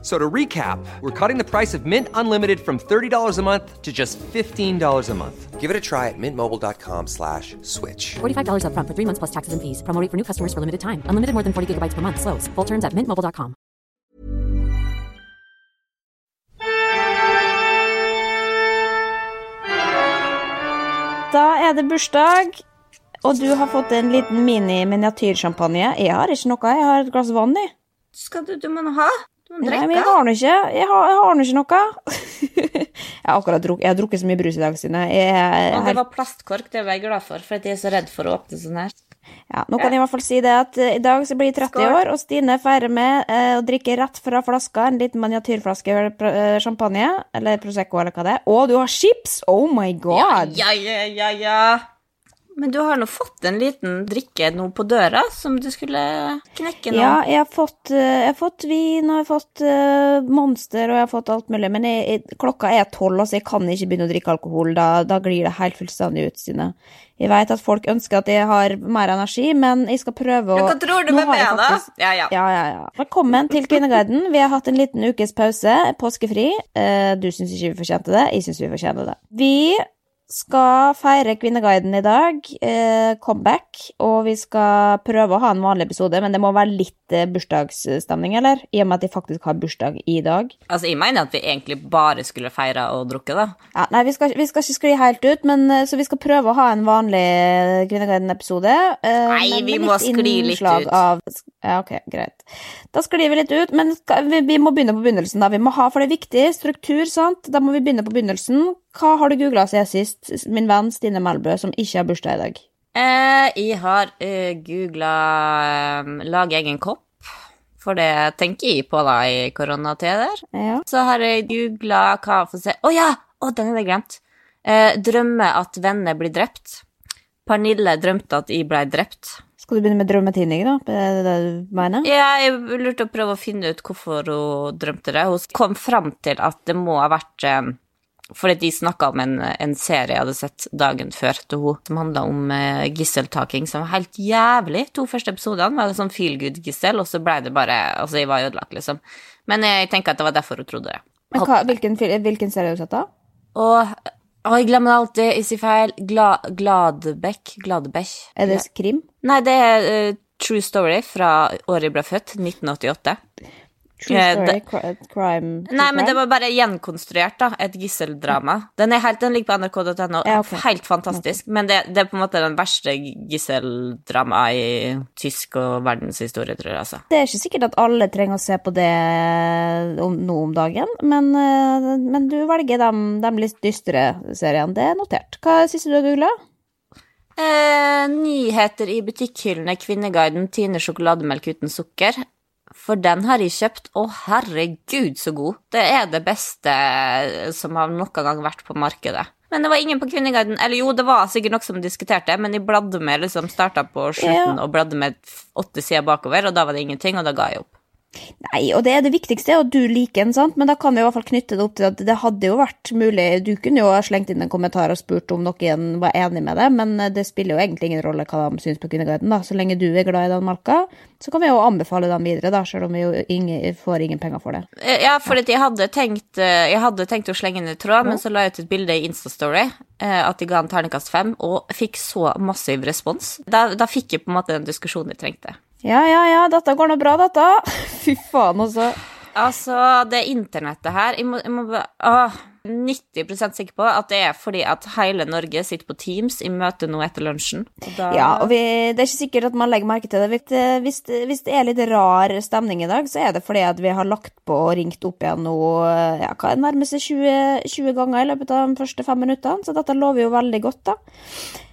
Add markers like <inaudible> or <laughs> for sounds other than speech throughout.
So to recap, we're cutting the price of Mint Unlimited from $30 a month to just $15 a month. Give it a try at mintmobile.com slash switch. $45 upfront for three months plus taxes and fees. Promo rate for new customers for limited time. Unlimited more than 40 gigabytes per month. Slows. Full terms at mintmobile.com. Da er det bursdag, og du har fått en liten mini-miniatyrsjampanje. Jeg har ikke noe, jeg har et glass vann, i. Skal du, du må nå ha? Nei, men jeg har nå ikke. Jeg har, jeg har ikke noe. <laughs> jeg, har akkurat drukket, jeg har drukket så mye brus i dag, er Og det var plastkork, det var jeg glad for, for jeg er så redd for å åpne sånn her. Ja, nå kan jeg i hvert fall si det at eh, i dag så blir jeg 30 Skål. år, og Stine feirer med eh, å drikke rett fra flaska en liten miniatyrflaske eh, champagne, eller Prosecco, eller hva det er. Og du har chips! Oh my god! Ja, Ja, ja, ja, ja. Men du har nå fått en liten drikke nå på døra som du skulle knekke nå. Ja, jeg har fått, eh, jeg har fått vin, og jeg har fått eh, Monster, og jeg har fått alt mulig, men jeg, jeg, klokka er tolv, så jeg kan ikke begynne å drikke alkohol. Da, da glir det helt fullstendig ut, Stine. Jeg vet at folk ønsker at jeg har mer energi, men jeg skal prøve å hva tror du med meg, faktisk... da? Ja, ja. Ja, ja, ja. Velkommen til Kvinneguiden. Vi har hatt en liten ukes pause, påskefri. Eh, Du syns ikke vi fortjente det, jeg syns vi fortjener det. Vi skal feire Kvinneguiden i dag, eh, comeback, og vi skal prøve å ha en vanlig episode, men det må være litt eh, bursdagsstemning, eller? I og med at de faktisk har bursdag i dag. Altså, jeg mener at vi egentlig bare skulle feire og drukke, da. Ja, nei, vi skal, vi skal ikke skli helt ut, men eh, så vi skal prøve å ha en vanlig Kvinneguiden-episode. eh, Nei, men vi må skli litt ut. Av, ja, ok, greit. Da sklir vi litt ut, men skal, vi, vi må begynne på begynnelsen, da. Vi må ha, for det er viktig, struktur, sant? Da må vi begynne på begynnelsen. Hva har du googla siden sist, min venn Stine Melbø, som ikke har bursdag i dag? Eh, jeg har uh, googla um, 'lag egen kopp', for det tenker jeg på da i koronatider. Ja. Så har jeg googla hva for å se Å ja! Oh, den hadde jeg glemt. Eh, drømme at venner blir drept. Pernille drømte at jeg ble drept. Skal du begynne med drømmetidning, da? Er det det du mener? Ja, jeg lurte å prøve å finne ut hvorfor hun drømte det. Hun kom fram til at det må ha vært eh, fordi de snakka om en, en serie jeg hadde sett dagen før til hun, som handla om eh, gisseltaking, som var helt jævlig. To første episodene var det sånn feel good-gissel, og så ble det bare Altså, jeg var ødelagt, liksom. Men jeg tenker at det var derfor hun trodde det. Men hva, hvilken, hvilken serie har du sett, da? Og å, jeg glemmer det alltid, jeg sier feil. Gla, Gladbekk? Gladbekk? Er det krim? Nei, det er uh, True Story fra året jeg ble født, 1988. True Eh, story, det- crime Nei, men det var bare gjenkonstruert, da. Et gisseldrama. Den, helt, den ligger på nrk.no. Ja, okay. Helt fantastisk. Men det, det er på en måte den verste gisseldramaet i tysk og verdenshistorie, tror jeg, altså. Det er ikke sikkert at alle trenger å se på det om, nå om dagen, men, eh, men du velger de, de litt dystre seriene. Det er notert. Hva syns du har googla? Eh, nyheter i butikkhyllene, Kvinneguiden, Tine sjokolademelk uten sukker. For den har jeg kjøpt. Å, herregud, så god. Det er det beste som har noen gang vært på markedet. Men det var ingen på Kvinneguiden. Eller jo, det var sikkert noe som diskuterte, men de bladde med, liksom starta på slutten Ja. og bladde med åtte sider bakover, og da var det ingenting, og da ga jeg opp. Nei, og det er det viktigste, og at du liker den, sant? men da kan vi i hvert fall knytte det opp til at det hadde jo vært mulig Du kunne jo ha slengt inn en kommentar og spurt om noen var enig med det, men det spiller jo egentlig ingen rolle hva de syns på Kvinneguiden, da. Så lenge du er glad i den malka, så kan vi jo anbefale den videre, da, selv om vi jo ingen, får ingen penger for det. Eh, Ja, for jeg hadde tenkt eh, Jeg hadde tenkt å slenge inn en tråd, men så la jeg ut et bilde i Instastory eh, at jeg ga en terningkast fem, og fikk så massiv respons. Da, da fikk jeg på en måte den diskusjonen jeg trengte. Ja, ja, ja, dette går nå bra, dette. <laughs> Fy faen, altså. Altså, det internettet her Jeg må, jeg må bare 90% sikker på at det er fordi at hele Norge sitter på Teams i møte nå etter lunsjen. Og da, Ja, og vi, det er ikke sikkert at man legger merke til det. Hvis det. Hvis, hvis det er litt rar stemning i dag, så er det fordi at vi har lagt på og ringt opp igjen nå ja, hva er nærmest 20, 20 ganger i løpet av de første fem minuttene, så dette lover jo veldig godt, da.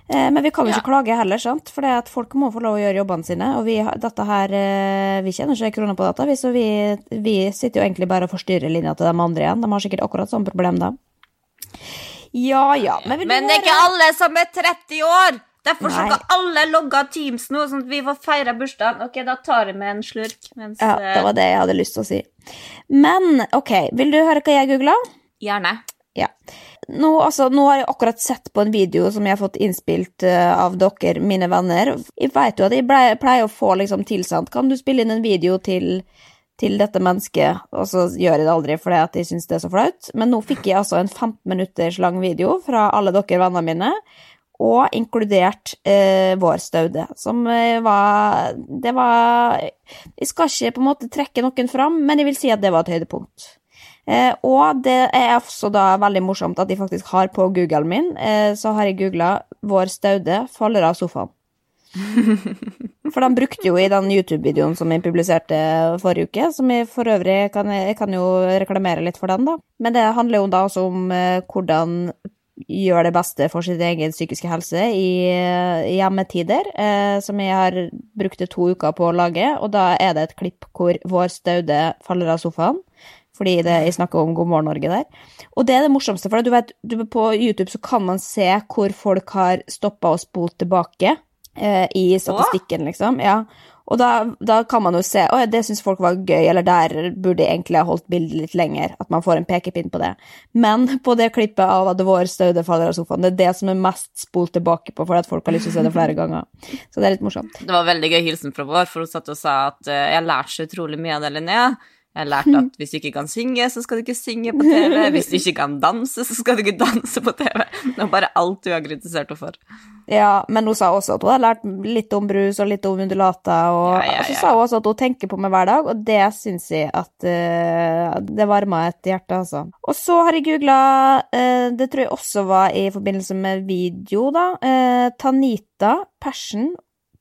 Eh, Men vi kan jo ikke Ja. klage heller, sant? for det at folk må få lov å gjøre jobbene sine. Og vi, her, eh, vi kjenner ikke kroner på dette, vi, så vi, vi sitter jo egentlig bare og forstyrrer linja til de andre igjen. De har sikkert akkurat samme problem, da. Ja ja, men Men det er ikke alle som er 30 år! Derfor Nei. skal alle logge av Teams nå, sånn at vi får feire bursdagen. Ok, da tar jeg med en slurk. Mens, Ja, det var det jeg hadde lyst til å si. Men ok, vil du høre hva jeg googla? Gjerne. Ja. Nå, altså, nå har jeg akkurat sett på en video som jeg har fått innspilt eh, av dere, mine venner. Jeg vet jo at jeg pleier å få liksom tilsendt Kan du spille inn en video til, til dette mennesket? Og så gjør jeg det aldri fordi at jeg syns det er så flaut. Men nå fikk jeg altså en 15 minutters lang video fra alle dere vennene mine. Og inkludert eh, vår Staude, som eh, var Det var Jeg skal ikke på en måte trekke noen fram, men jeg vil si at det var et høydepunkt. Eh, og det er også da veldig morsomt at de faktisk har på Googlen min, eh, så har jeg googla 'Vår Staude faller av sofaen'. <laughs> For de brukte jo i den YouTube-videoen som jeg publiserte forrige uke, som jeg for øvrig kan, jeg kan jo reklamere litt for den, da. Men det handler jo da også om eh, hvordan gjør det beste for sin egen psykiske helse i, i hjemmetider, eh, som jeg har brukt to uker på å lage, og da er det et klipp hvor vår Staude faller av sofaen fordi det, jeg snakker om God morgen Norge der. Og det er det morsomste, for du vet, du, på YouTube så kan man se hvor folk har stoppa og spolt tilbake eh, i statistikken, liksom. Ja. Og da, da kan man jo se Å det syns folk var gøy, eller der burde jeg egentlig ha holdt bildet litt lenger. At man får en pekepinn på det. Men <laughs> på det klippet av at vår Staude faller av sofaen, det er det som er mest spolt tilbake på, fordi at folk har lyst til å se det flere <laughs> ganger. Så det er litt morsomt. Det var veldig gøy hilsen fra vår, for hun satt og sa at eh, jeg har lært så utrolig mye av det, Linnea. Jeg har lært at hvis du ikke kan synge, så skal du ikke synge på TV. <laughs> Hvis du ikke kan danse, så skal du ikke danse på TV. Det var bare alt du har kritisert henne for. Ja, men hun sa også at hun har lært litt om brus og litt om undulater, og Ja, ja, så sa hun også at hun tenker på meg hver dag, og det syns jeg at uh, det varma et hjerte, altså. Og så har jeg googla Det tror jeg også var i forbindelse med video, da. uh, Tanita Passion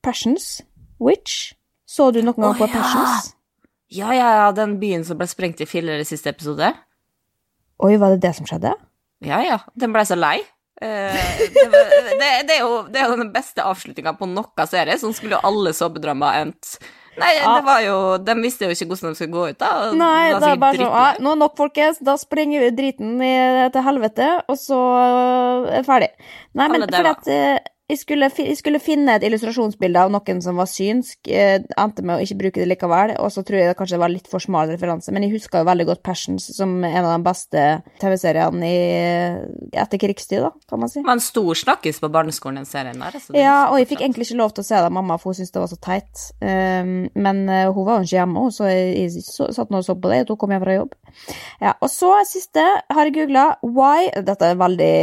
Passions Witch. Så du noen gang på på ja. Passions? Ja, ja, ja, den byen som ble sprengt i filler i siste episode. Oi, var det det som skjedde? Ja, ja. Den ble så lei. Eh, det, det, det, er jo, det er jo den beste avslutninga på noen serie. Sånn skulle jo alle såpedrama endt. Nei, det var jo De visste jo ikke hvordan de skulle gå ut, da. Nei, det er bare sånn «Ah, Nå er nok, folkens. Da sprenger vi driten i, til helvete, og så er det ferdig. Nei, men fordi at eh, jeg skulle, jeg skulle finne et illustrasjonsbilde av noen som var synsk. eh, Endte med å ikke bruke det likevel, og så tror jeg det kanskje var litt for smal referanse. Men jeg husker jo veldig godt Passions som en av de beste TV-seriene i etter krigstid, da, kan man si. Det var en stor snakkis på barneskolen, den serien der. altså, Ja, og jeg fikk egentlig ikke lov til å se det av mamma, for hun syntes det var så teit. Um, men eh, hun var jo ikke hjemme, så jeg, jeg satt nå og så på det, og hun kom hjem fra jobb. Ja, og så siste har jeg googla why Dette er veldig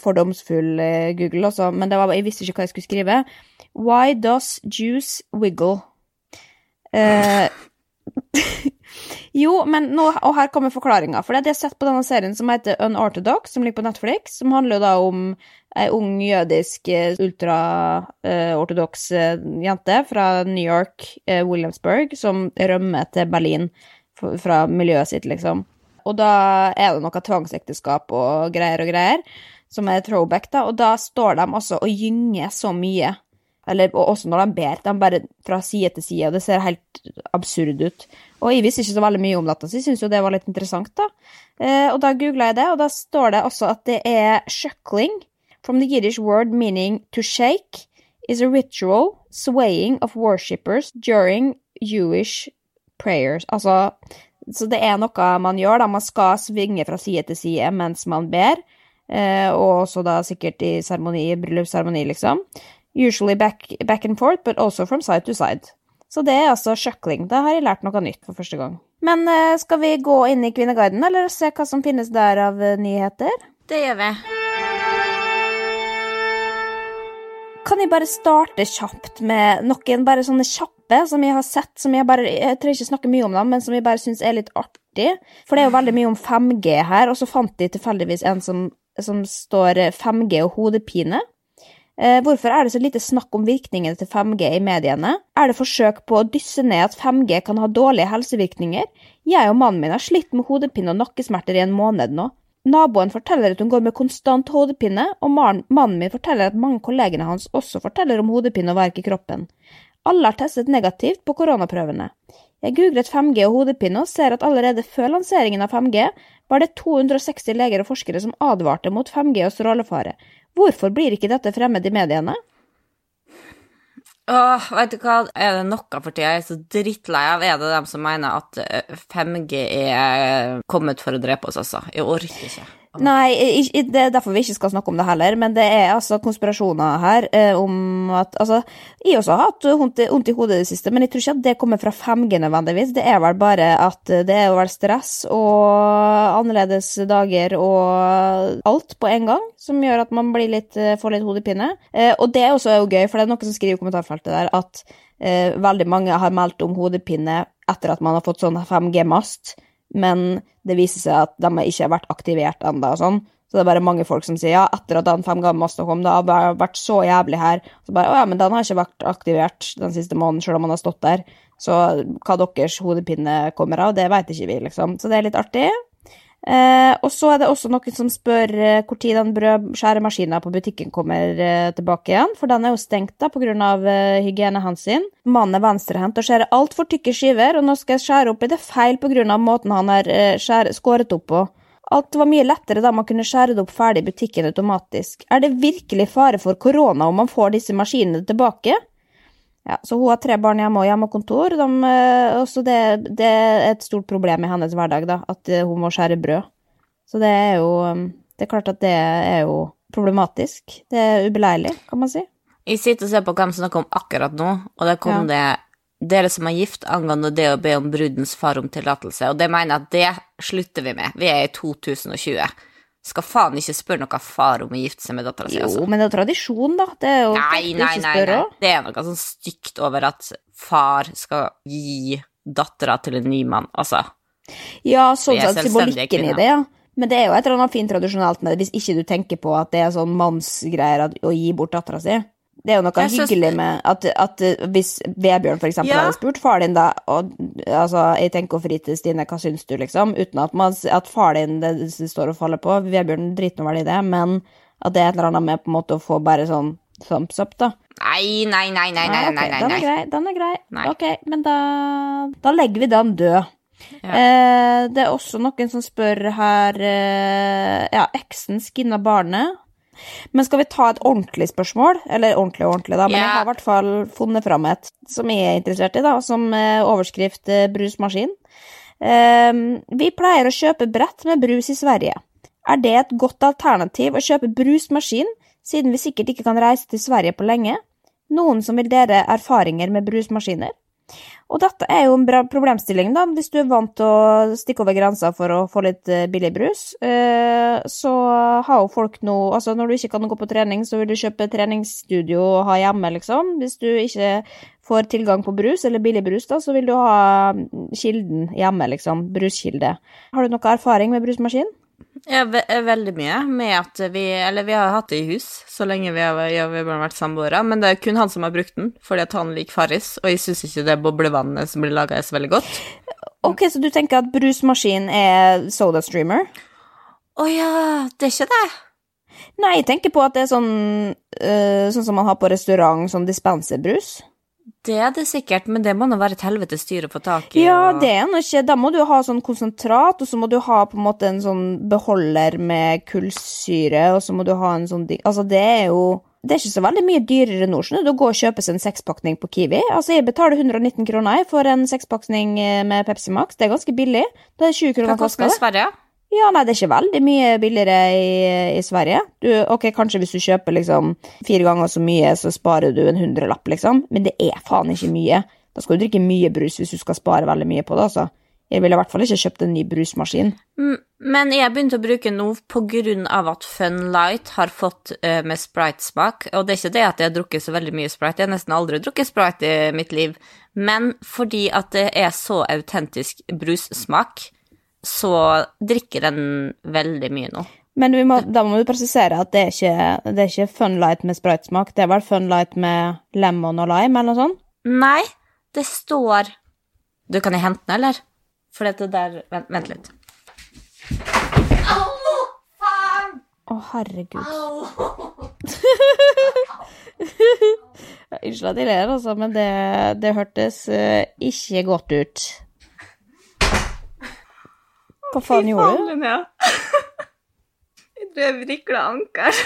fordomsfull eh, Google, også, men det var, jeg visste ikke hva jeg skulle skrive. Why does juice wiggle? Eh, <laughs> jo, men nå, og her kommer forklaringa. For det er det jeg har sett på denne serien som heter Unorthodox, som ligger på Netflix, som handler da om ei ung jødisk eh, ultraortodoks eh, jente fra New York, eh, Williamsburg, som rømmer til Berlin fra miljøet sitt, liksom. Og da er det noe tvangsekteskap og greier og greier, som er throwback, da, og da står de også og gynger så mye. Eller og også når de ber, de bare fra side til side, og det ser helt absurd ut. Og jeg visste ikke så veldig mye om dette, så jeg syntes jo det var litt interessant, da. Eh, og da googla jeg det, og da står det også at det er shuckling, from the Yiddish word meaning to shake, is a ritual swaying of worshippers during Jewish prayers. Altså, så det er noe man gjør, da. Man skal svinge fra side til side mens man ber. Eh, og også da sikkert i seremoni, bryllupsseremoni, liksom. Usually back, back and forth, but also from side to side. Så det er altså sjøkling. Da har jeg lært noe nytt for første gang. Men eh, skal vi gå inn i Kvinneguiden, eller se hva som finnes der av eh, nyheter? Det gjør vi. Kan jeg bare starte kjapt med noen bare sånne kjappe som jeg har sett, som jeg bare Jeg trenger ikke snakke mye om dem, men som jeg bare syns er litt artig. For det er jo veldig mye om 5G her, og så fant de tilfeldigvis en som, som står eh, 5G og hodepine. Eh, hvorfor er det så lite snakk om virkningene til 5G i mediene? Er det forsøk på å dysse ned at 5G kan ha dårlige helsevirkninger? Jeg og mannen min har slitt med hodepine og nakkesmerter i en måned nå. Naboen forteller at hun går med konstant hodepine, og mannen min forteller at mange kollegene hans også forteller om hodepine og verk i kroppen. Alle har testet negativt på koronaprøvene. Jeg googlet 5G og hodepine og ser at allerede før lanseringen av 5G var det 260 leger og forskere som advarte mot 5G og strålefare. Hvorfor blir ikke dette fremmed i mediene? Åh, vet du hva, er det noe for tida jeg er så drittlei av? Er det dem som mener at eh, 5G er kommet for å drepe oss, altså? Jeg orker ikke. Nei, det er derfor vi ikke skal snakke om det heller, men det er altså konspirasjoner her eh, om at Altså, jeg også har hatt vondt i- hodet i det siste, men jeg tror ikke at det kommer fra 5G nødvendigvis. Det er vel bare at det er vel stress og annerledes dager og alt på en gang som gjør at man litt, eh, får litt hodepine. Eh, og det er også jo gøy, for det er noen som skriver i kommentarfeltet der at veldig mange har meldt om hodepine etter at man har fått sånn 5G-mast men det viser seg at de ikke har vært aktivert ennå og sånn. Så det er bare mange folk som sier ja, etter at den 5G-masta kom, det har vært så jævlig her. Så bare å ja, men den har ikke vært aktivert den siste måneden, selv om han har stått der. Så hva deres hodepine kommer av, det vet ikke vi, liksom. Så det er litt artig. Eh, og så er det også noen som spør eh, tid den brødskjæremaskinen på butikken kommer eh, tilbake igjen, for den er jo stengt da pga. Eh, hygienehensyn. Mannen er venstrehendt og skjærer altfor tykke skiver, og nå skal jeg skjære opp i det feil pga. måten han har eh, skåret opp på. Alt var mye lettere da man kunne skjære det opp ferdig i butikken automatisk. Er det virkelig fare for korona om man får disse maskinene tilbake? Ja, så hun har tre barn hjemme og hjemmekontor. De, eh, også det, det er et stort problem i hennes hverdag, da, at eh, hun må skjære brød. Så det er jo um, Det er klart at det er jo problematisk. Det er ubeleilig, kan man si. Jeg sitter og ser på hvem som snakker om akkurat nå, og der kom det dere som er gift angående det å be om brudens far om tillatelse, og det mener jeg at det slutter vi med. Vi er i 2020. Skal faen ikke spørre noen far om å gifte seg med dattera si, Jo, altså. men det er jo tradisjon, da. Det er jo Nei, nei, ikke nei, spørre nei. Det er noe sånn stygt over at far skal gi dattera til en ny mann, altså. Ja, sånn sett symbolikken i det, ja. Men det er jo et eller annet fint tradisjonelt med det, hvis ikke du tenker på at det er sånn mannsgreier å gi bort dattera si. Det er jo noe synes- hyggelig med at, at hvis Vebjørn eksempel Ja. hadde spurt far din da, og altså, jeg tenker å fri til Stine, hva syns du, liksom, uten at, man, at far din det, det står og faller på, Vebjørn driter nå vel i det, men at det er et eller annet med på en måte å få bare sånn thumbs up, da. Nei, nei, nei, nei, nei, nei, nei, nei, Den er grei, den er grei. Nei. Ok, men da, da legger vi den død. Ja. Eh, det er også noen som spør her eh, Ja, eksen skinna barnet. Men skal vi ta et ordentlig spørsmål? Eller ordentlig og ordentlig, da. Men yeah. jeg har i hvert fall funnet fram et som jeg er interessert i, da, som eh, overskrift eh, brusmaskin. Ehm, vi pleier å kjøpe brett med brus i Sverige. Er det et godt alternativ å kjøpe brusmaskin, siden vi sikkert ikke kan reise til Sverige på lenge? Noen som vil dele erfaringer med brusmaskiner? Og dette er jo en bra problemstilling, da, hvis du er vant til å stikke over grensa for å få litt eh, billig brus. Eh, så har jo folk nå Altså, når du ikke kan gå på trening, så vil du kjøpe treningsstudio og ha hjemme, liksom. Hvis du ikke får tilgang på brus, eller billig brus, da, så vil du ha mm, kilden hjemme, liksom. Bruskilde. Har du noe erfaring med brusmaskin? Ja, ve eh, veldig mye med at vi Eller vi har hatt det i hus så lenge vi har, ja, vi har vært samboere, men det er kun han som har brukt den, fordi at han liker Farris, og jeg syns ikke det boblevannet som blir laga, er så veldig godt. Ok, så du tenker at brusmaskin er soda streamer? Å ja, det er ikke det. Nei, jeg tenker på at det er sånn, eh, sånn som man har på restaurant, sånn dispenserbrus. Det er det sikkert, men det må nå være et helvetes styr å få tak i. Ja, og- det er nå ikke Da må du ha sånn konsentrat, og så må du ha på en måte en sånn beholder med kullsyre, og så må du ha en sånn Altså, det er jo det er ikke så veldig mye dyrere nå, skjønner du. går gå og kjøpe seg en sekspakning på Kiwi. Altså, jeg betaler 119 kroner for en sekspakning eh, med Pepsi Max. Det er ganske billig. Det er 20 kroner Hva koster flaska. det i. Sverige? Ja, nei, det er ikke veldig mye billigere i, i Sverige. Du, ok, kanskje hvis du kjøper liksom fire ganger så mye, så sparer du en hundrelapp, liksom. Men det er faen ikke mye. Da skal du drikke mye brus hvis du skal spare veldig mye på det, altså. Jeg ville i hvert fall ikke kjøpt en ny brusmaskin. Men jeg begynte å bruke noe på grunn av at Fun Light har fått med Sprite-smak. Og det er ikke det at jeg har drukket så veldig mye Sprite, jeg har nesten aldri drukket Sprite i mitt liv. Men fordi at det er så autentisk brussmak, så drikker den veldig mye nå. Men vi må, da må du presisere at det er ikke, det er ikke Fun Light med sprite-smak. Det er vel Fun Light med lemon og lime, eller noe sånt? Nei, det står Du, kan jeg hente den, eller? For dette der Vent, vent litt. Å, herregud. <laughs> Unnskyld at jeg ler, altså, men det, det hørtes uh, ikke godt ut. Hva faen gjorde du? Linnea. <laughs> Jeg tror jeg vrikla anker.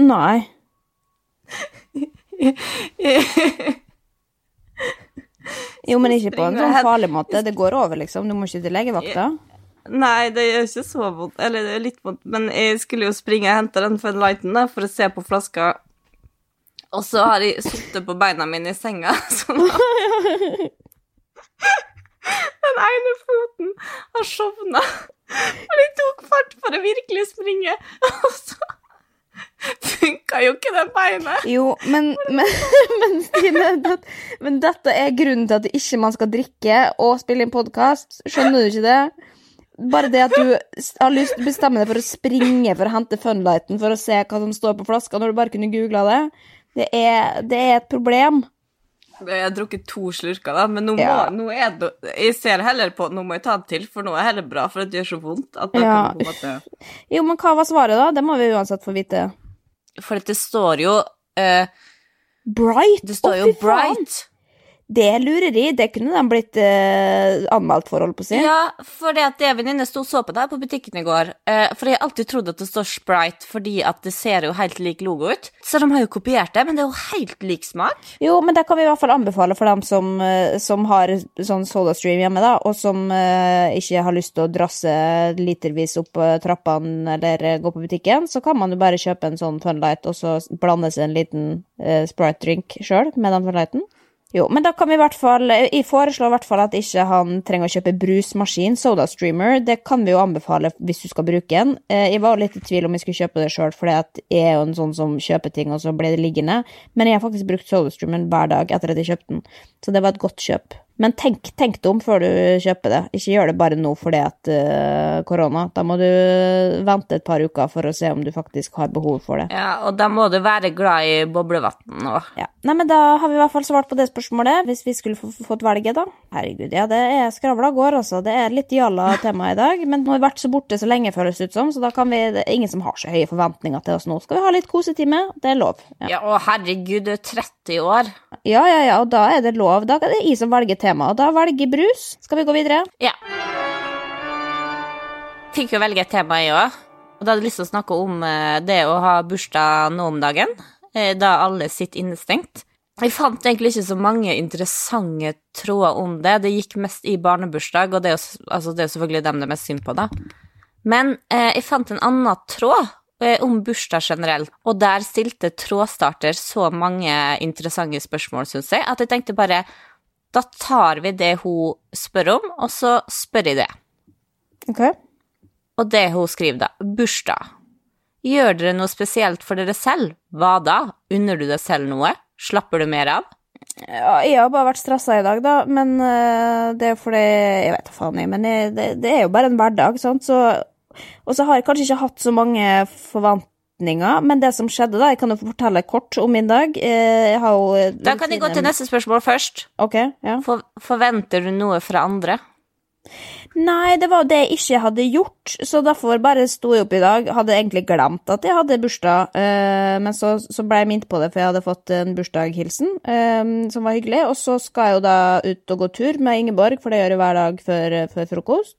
Nei. <laughs> Jo, men ikke på en sånn farlig måte. Det går over, liksom. Du må ikke til legevakta. Nei, det gjør ikke så vondt. Eller det er litt vondt, men jeg skulle jo springe og hente den Fun Lighten da, for å se på flaska. Og så har jeg sittet på beina mine i senga, <laughs> sånn at Den ene foten har sovna. Og de tok fart for å virkelig springe, og så funka jo ikke det beinet. Jo, men, men, <laughs> men Stine, det, men dette er grunnen til at ikke man skal drikke og spille inn podkast. Skjønner du ikke det? Bare det at du har lyst til å bestemme deg for å springe for å hente Funlighten for å se hva som står på flaska, når du bare kunne googla det, det er, det er et problem. Jeg har drukket to slurker, da, men nå, må, Ja. nå er det Jeg ser heller på Nå må jeg ta det til, for nå er det heller bra, for det gjør så vondt. Ja. kan på en måte Jo, men hva var svaret, da? Det må vi uansett få vite. For det står jo eh, Bright! Det står jo faen! Bright. Det er lureri. Det kunne de blitt eh, anmeldt for, holdt på å si. Ja, for det at det venninne sto og så på deg på butikken i går. Eh, for jeg har alltid trodd at det står Sprite fordi at det ser jo helt lik logo ut. Så de har jo kopiert det, men det er jo helt lik smak. Jo, men det kan vi i hvert fall anbefale for dem som, eh, som har sånn SodaStream hjemme, da, og som eh, ikke har lyst til å drasse litervis opp eh, trappene eller eh, gå på butikken, så kan man jo bare kjøpe en sånn Funlight og så blande seg en liten Sprite-drink sjøl med den Funlighten. Jo, men da kan vi i hvert fall Jeg foreslår i hvert fall at ikke han trenger å kjøpe brusmaskin, SodaStreamer. Det kan vi jo anbefale hvis du skal bruke den. Eh, Jeg var litt i tvil om jeg skulle kjøpe det sjøl, for jeg er jo en sånn som kjøper ting, og så blir det liggende. Men jeg har faktisk brukt SodaStreamer hver dag etter at jeg kjøpte den, så det var et godt kjøp. Men tenk, tenk det om før du kjøper det. Ikke gjør det bare nå fordi at uh, korona. Da må du vente et par uker for å se om du faktisk har behov for det. Ja, og da må du være glad i boblevann òg. Ja. Nei, men Da har vi i hvert fall svart på det spørsmålet, hvis vi skulle fått velge, da. Herregud, ja, det er skravla går, altså. Det er litt jalla tema i dag, men nå har vi vært så borte så lenge, føles det ut som, så da kan vi Det er ingen som har så høye forventninger til oss nå. Skal vi ha litt kosetime? Det er lov. Ja. Ja, å herregud, du er 30 år. ja, ja, ja, og da er det lov. Da er det jeg som velger tema, og da velger brus. Skal vi gå videre? Ja. Fikk jo velge et tema, jeg òg. Og da hadde jeg lyst til å snakke om eh, det å ha bursdag nå om dagen, eh, da alle sitter innestengt. Jeg fant egentlig ikke så mange interessante tråder om det. Det gikk mest i barnebursdag, og det er jo altså, det er selvfølgelig dem det er mest synd på, da. Men eh, jeg fant en annen tråd eh, om bursdag generelt, og der stilte trådstarter så mange interessante spørsmål, syns jeg, at jeg tenkte bare da tar vi det hun spør om, og så spør jeg det. Ok. Og det hun skriver, da. Bursdag. Gjør dere noe spesielt for dere selv? Hva da? Unner du deg selv noe? Slapper du mer av? Ja, jeg har bare vært stressa i dag, da, men eh, det er fordi Jeg vet da faen, jeg, men jeg, det, det er jo bare en hverdag, sant, så Og så har jeg kanskje ikke hatt så mange forventninger, men det som skjedde, da Jeg kan jo fortelle kort om min dag. Eh, Jeg har jo Da kan jeg gå til neste spørsmål først. Ok, ja. For, forventer du noe fra andre? Nei, det var det jeg ikke hadde gjort, så derfor bare sto jeg opp i dag. Hadde egentlig glemt at jeg hadde bursdag, eh, men så, så ble jeg minnet på det, for jeg hadde fått en bursdagshilsen, eh, som var hyggelig. Og så skal jeg jo da ut og gå tur med Ingeborg, for det gjør jeg hver dag før, før frokost.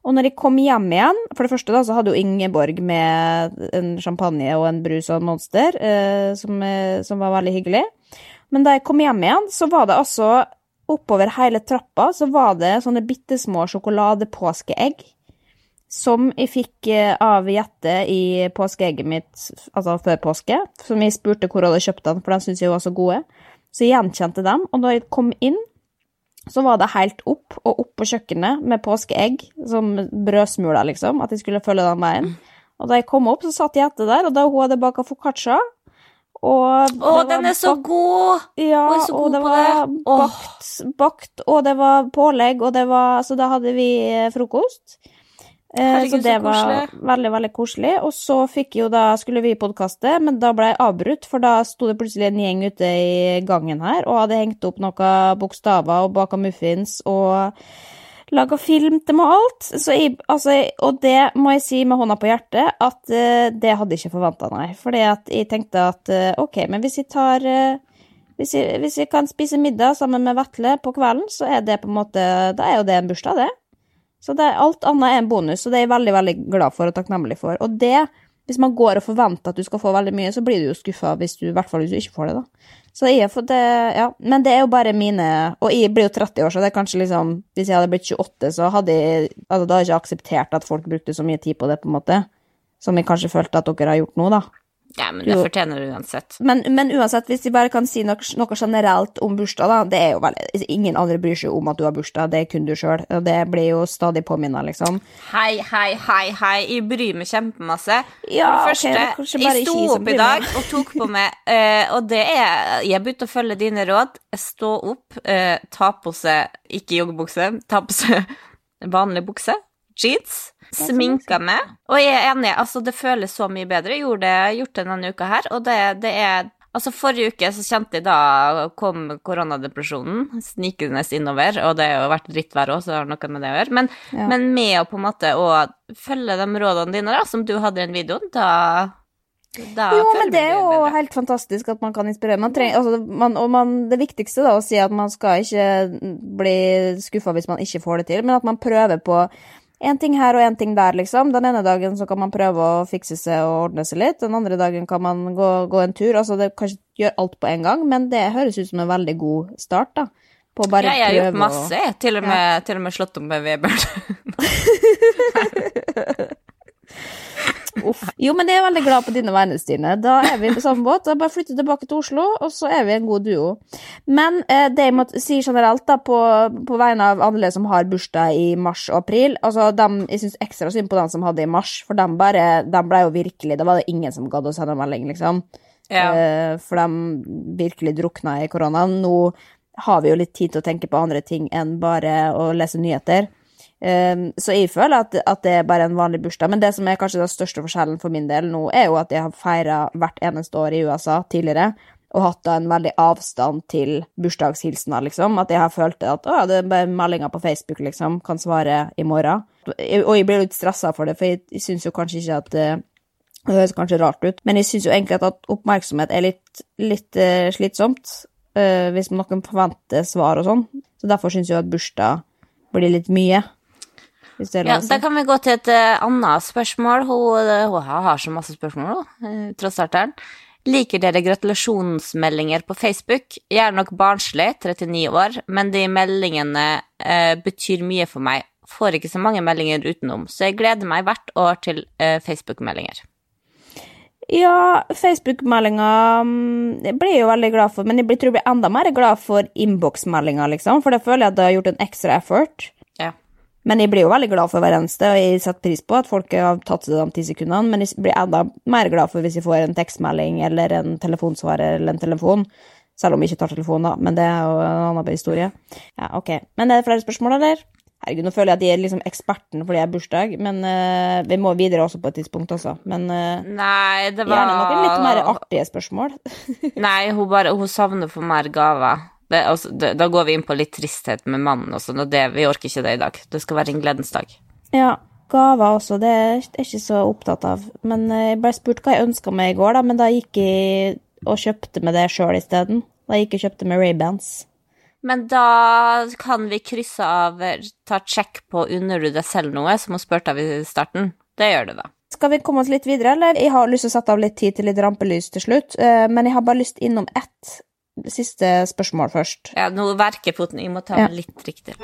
Og når jeg kom hjem igjen For det første da, så hadde jo Ingeborg med en champagne og en brus og en Monster, eh, som, eh, som var veldig hyggelig. Men da jeg kom hjem igjen, så var det altså Oppover hele trappa så var det sånne bitte små sjokoladepåskeegg. Som jeg fikk eh, av Jette i påskeegget mitt, altså før påske. Som jeg spurte hvor jeg hadde kjøpt den, for den syntes jeg var så gode. Så jeg gjenkjente dem, og da jeg kom inn, så var det helt opp og opp på kjøkkenet med påskeegg, som brødsmuler, liksom, at jeg skulle følge den veien. Og da jeg kom opp, så satt Jette der, og da hun hadde baka foccaccia. Og Å, den er så god! Ja, er så og det var det. Bakt, bakt, og det var pålegg, og det var Så da hadde vi eh, frokost. Eh, Herregud, så det så var veldig, veldig koselig. Og så fikk jo da, skulle vi podkaste, men da ble jeg avbrutt, for da sto det plutselig en gjeng ute i gangen her og hadde hengt opp noen bokstaver og baka muffins og laga film til meg og alt. Så jeg, altså, og det må jeg si med hånda på hjertet, at uh, det hadde jeg ikke forventa, nei. Fordi at jeg tenkte at uh, ok, men hvis jeg tar uh, hvis jeg, hvis jeg kan spise middag sammen med Vetle på kvelden, så er det på en måte Da er jo det en bursdag, det. Så det, alt annet er en bonus, og det er jeg veldig, veldig glad for og takknemlig for. Og det, hvis man går og forventer at du skal få veldig mye, så blir du jo skuffa hvis du, i hvert fall hvis du ikke får det, da. Så jeg har fått det, ja. Men det er jo bare mine Og jeg blir jo 30 år, så det er kanskje liksom Hvis jeg hadde blitt 28, så hadde jeg Altså, da hadde jeg ikke akseptert at folk brukte så mye tid på det, på en måte. Som jeg kanskje følte at dere har gjort nå, da. Ja, men det Jo. fortjener du uansett. Men, men uansett, hvis de bare kan si noe, noe generelt om bursdag, da, det er jo veldig Ingen andre bryr seg om at du har bursdag, det er kun du sjøl. Og det blir jo stadig påminna, liksom. Hei, hei, hei, hei. Jeg bryr meg kjempemasse. Ja, For det første, okay, jeg sto opp i dag og tok på meg uh, <laughs> Og det er Jeg begynte å følge dine råd. Stå opp, uh, ta på seg Ikke joggebukse, ta på seg <laughs> vanlig bukse. Jeans. Sminka meg. Og jeg er enig, altså, det føles så mye bedre. Jeg gjorde det, gjort det denne uka her, og det, det er Altså, forrige uke så kjente jeg da kom koronadepresjonen snikende innover, og det har jo vært drittvær òg, så det har noe med det å gjøre. Men, Ja. men med å på en måte å følge de rådene dine, da, som du hadde i den videoen, da da Jo, men det er jo bedre. helt fantastisk at man kan inspirere. Man trenger, altså, man, og man, det viktigste da, å si at man skal ikke bli skuffa hvis man ikke får det til, men at man prøver på en ting her og en ting der, liksom. Den ene dagen så kan man prøve å fikse seg og ordne seg litt, den andre dagen kan man gå, gå en tur. Altså, det kan gjør alt på en gang, men det høres ut som en veldig god start, da. På bare Ja, jeg har gjort masse, jeg. Til og med, til og med slått om med Vebjørn. <laughs> <laughs> Uff. Jo, men jeg er veldig glad på dine vegne, Stine. Da er vi på samme båt. Da bare flytter tilbake til Oslo, og så er vi en god duo. Men eh, det jeg må si generelt, da, på, på vegne av alle som har bursdag i mars og april altså dem, Jeg syns ekstra synd på dem som hadde i mars, for dem bare De ble jo virkelig Da var det ingen som gadd å sende melding, liksom. Ja. Eh, for de virkelig drukna i koronaen. Nå har vi jo litt tid til å tenke på andre ting enn bare å lese nyheter. Um, så jeg føler at, at det er bare en vanlig bursdag. Men det som er kanskje den største forskjellen for min del nå, er jo at jeg har feira hvert eneste år i USA tidligere. Og hatt da en veldig avstand til bursdagshilsener, liksom. At jeg har følt at å, det er bare meldinger på Facebook, liksom. Kan svare i morgen. Og jeg blir litt stressa for det, for jeg, syns jo kanskje ikke at eh, det høres kanskje rart ut, men jeg syns jo egentlig at oppmerksomhet er litt, litt uh, slitsomt. Uh, hvis noen forventer svar og sånn. Så derfor syns jeg at bursdag blir litt mye. Hvis det er Ja, lov å si. Da kan vi gå til et uh, annet spørsmål. Hun, eh, hun har så masse spørsmål, hun, tross starteren. Liker dere gratulasjonsmeldinger på Facebook? Jeg er nok barnslig, 39 år, men de meldingene uh, betyr mye for meg. Får ikke så mange meldinger utenom, så jeg gleder meg hvert år til uh, Facebook-meldinger. Ja, Facebook-meldinger mm, blir jeg jo veldig glad for, men jeg tror jeg blir enda mer glad for innboksmeldinger, liksom, for da føler jeg at jeg har gjort en ekstra effort. Men jeg blir jo veldig glad for hver eneste, og jeg setter pris på at folk har tatt seg de ti sekundene, men jeg blir enda mer glad for hvis jeg får en tekstmelding eller en telefonsvarer eller en telefon. Selv om jeg ikke tar telefon, da, men det er jo en annen historie. Ja, ok. Men er det flere spørsmål, eller? Herregud, nå føler jeg at jeg er liksom eksperten fordi jeg har bursdag, men uh, vi må videre også på et tidspunkt, også. Men uh, Nei, det var gjerne noen litt mer artige spørsmål. <laughs> Nei, hun bare Hun savner for mer gaver. Det, altså, det, da går vi inn på litt tristhet med mannen og sånn, og det, vi orker ikke det i dag. Det skal være en gledens dag. Ja, gaver også, det er jeg ikke så opptatt av. Men eh, jeg ble spurt hva jeg ønska meg i går, da, men da gikk jeg og kjøpte med det sjøl isteden. Da gikk jeg og kjøpte med Ray-Bans. Men da kan vi krysse av Ta sjekk på unner du deg selv noe, som hun spurte av i starten. Det gjør du, da. Skal vi komme oss litt videre, eller? Jeg har lyst til å sette av litt tid til litt rampelys til slutt, eh, men jeg har bare lyst innom ett siste spørsmål først. Ja, nå verker foten. Jeg må ta Ja. litt riktig.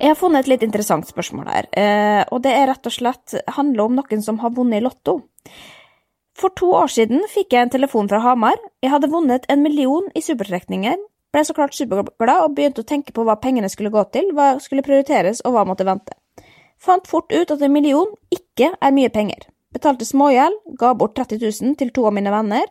Jeg har funnet et litt interessant spørsmål her, eh, og det er rett og slett handler om noen som har vunnet i Lotto. For to år siden fikk jeg en telefon fra Hamar. Jeg hadde vunnet en million i supertrekninger. Ble så klart superglad og begynte å tenke på hva pengene skulle gå til, hva skulle prioriteres og hva måtte vente. Fant fort ut at en million ikke er mye penger. Betalte smågjeld, ga bort 30 000 til to av mine venner.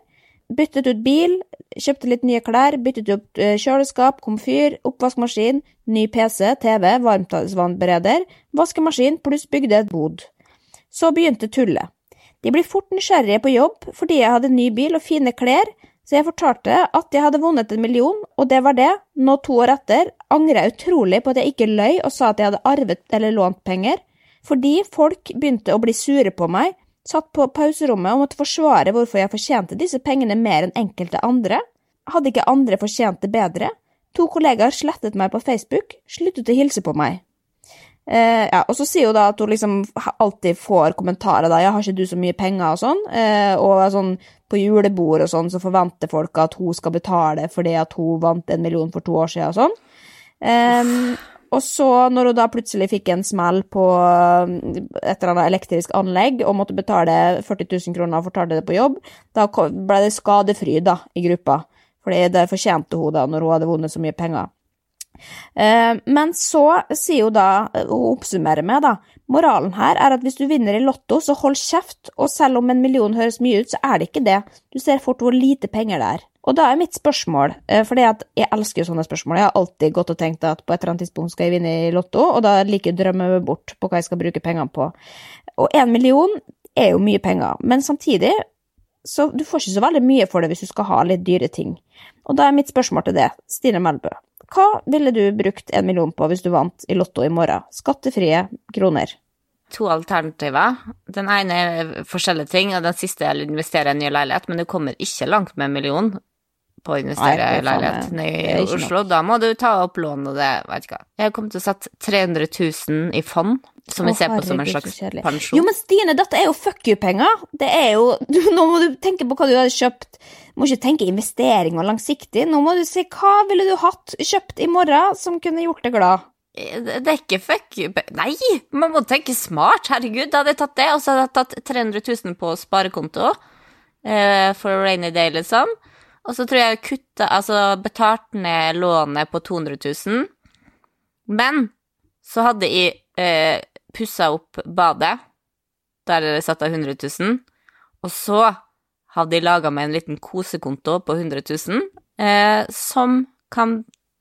Byttet ut bil, kjøpte litt nye klær, byttet ut eh, kjøleskap, komfyr, oppvaskmaskin, ny PC, TV, varmtvannsbereder, vaskemaskin pluss bygde et bod. Så begynte tullet. De blir fort nysgjerrige på jobb fordi jeg hadde ny bil og fine klær, så jeg fortalte at jeg hadde vunnet en million, og det var det. Nå to år etter angrer jeg utrolig på at jeg ikke løy og sa at jeg hadde arvet eller lånt penger, fordi folk begynte å bli sure på meg, satt på pauserommet og måtte forsvare hvorfor jeg fortjente disse pengene mer enn enkelte andre. Hadde ikke andre fortjent det bedre? To kollegaer slettet meg på Facebook, sluttet å hilse på meg. Eh, ja, og så sier hun da at hun liksom alltid får kommentarer da, ja, har ikke du så mye penger og sånn, eh, og sånn på julebord og sånn, så forventer folk at hun skal betale fordi at hun vant en million for to år siden og sånn. Em, og så, når hun da plutselig fikk en smell på um, et eller annet elektrisk anlegg og måtte betale 40 000 kroner og fortalte det på jobb, da ble det skadefryd da, i gruppa, fordi det fortjente hun da når hun hadde vunnet så mye penger. Eh, Men så sier hun da, og oppsummerer med da, moralen her er at hvis du vinner i lotto, så hold kjeft, og selv om en million høres mye ut, så er det ikke det. Du ser fort hvor lite penger det er. Og da er mitt spørsmål, eh, for jeg elsker jo sånne spørsmål, jeg har alltid gått og tenkt at på et eller annet tidspunkt skal jeg vinne i lotto, og da liker jeg å drømme meg bort på hva jeg skal bruke pengene på. Og en million er jo mye penger, men samtidig så du får ikke så veldig mye for det hvis du skal ha litt dyre ting. Og da er mitt spørsmål til det, Stine Melbø. Hva ville du brukt en million på hvis du vant i Lotto i morgen? Skattefrie kroner. To alternativer. Den ene er forskjellige ting, og den siste er å investere i en ny leilighet, men du kommer ikke langt med en million på å investere Nei, i det leilighet nede i Oslo. Nok. Da må du ta opp lån og det, vet ikke hva. Jeg kommer til å sette 300 000 i fond, som vi ser på som en slags pensjon. Jo, men Stine, dette er jo fuck you-penger. Det er jo <laughs> Nå må du tenke på hva du hadde kjøpt. Du må ikke tenke investering og langsiktig. Nå må du si hva ville du hatt kjøpt i morgen som kunne gjort deg glad. Det det er ikke fuck you Nei, man må tenke smart. Herregud, da hadde jeg tatt det, og så hadde jeg tatt 300 000 på sparekonto eh, for rainy day, liksom. Og så tror jeg kutta Altså betalte ned lånet på 200 000. Men så hadde jeg eh, pussa opp badet. Der er det satt av 100 000. Og så hadde jeg laga meg en liten kosekonto på 100 000, eh, som kan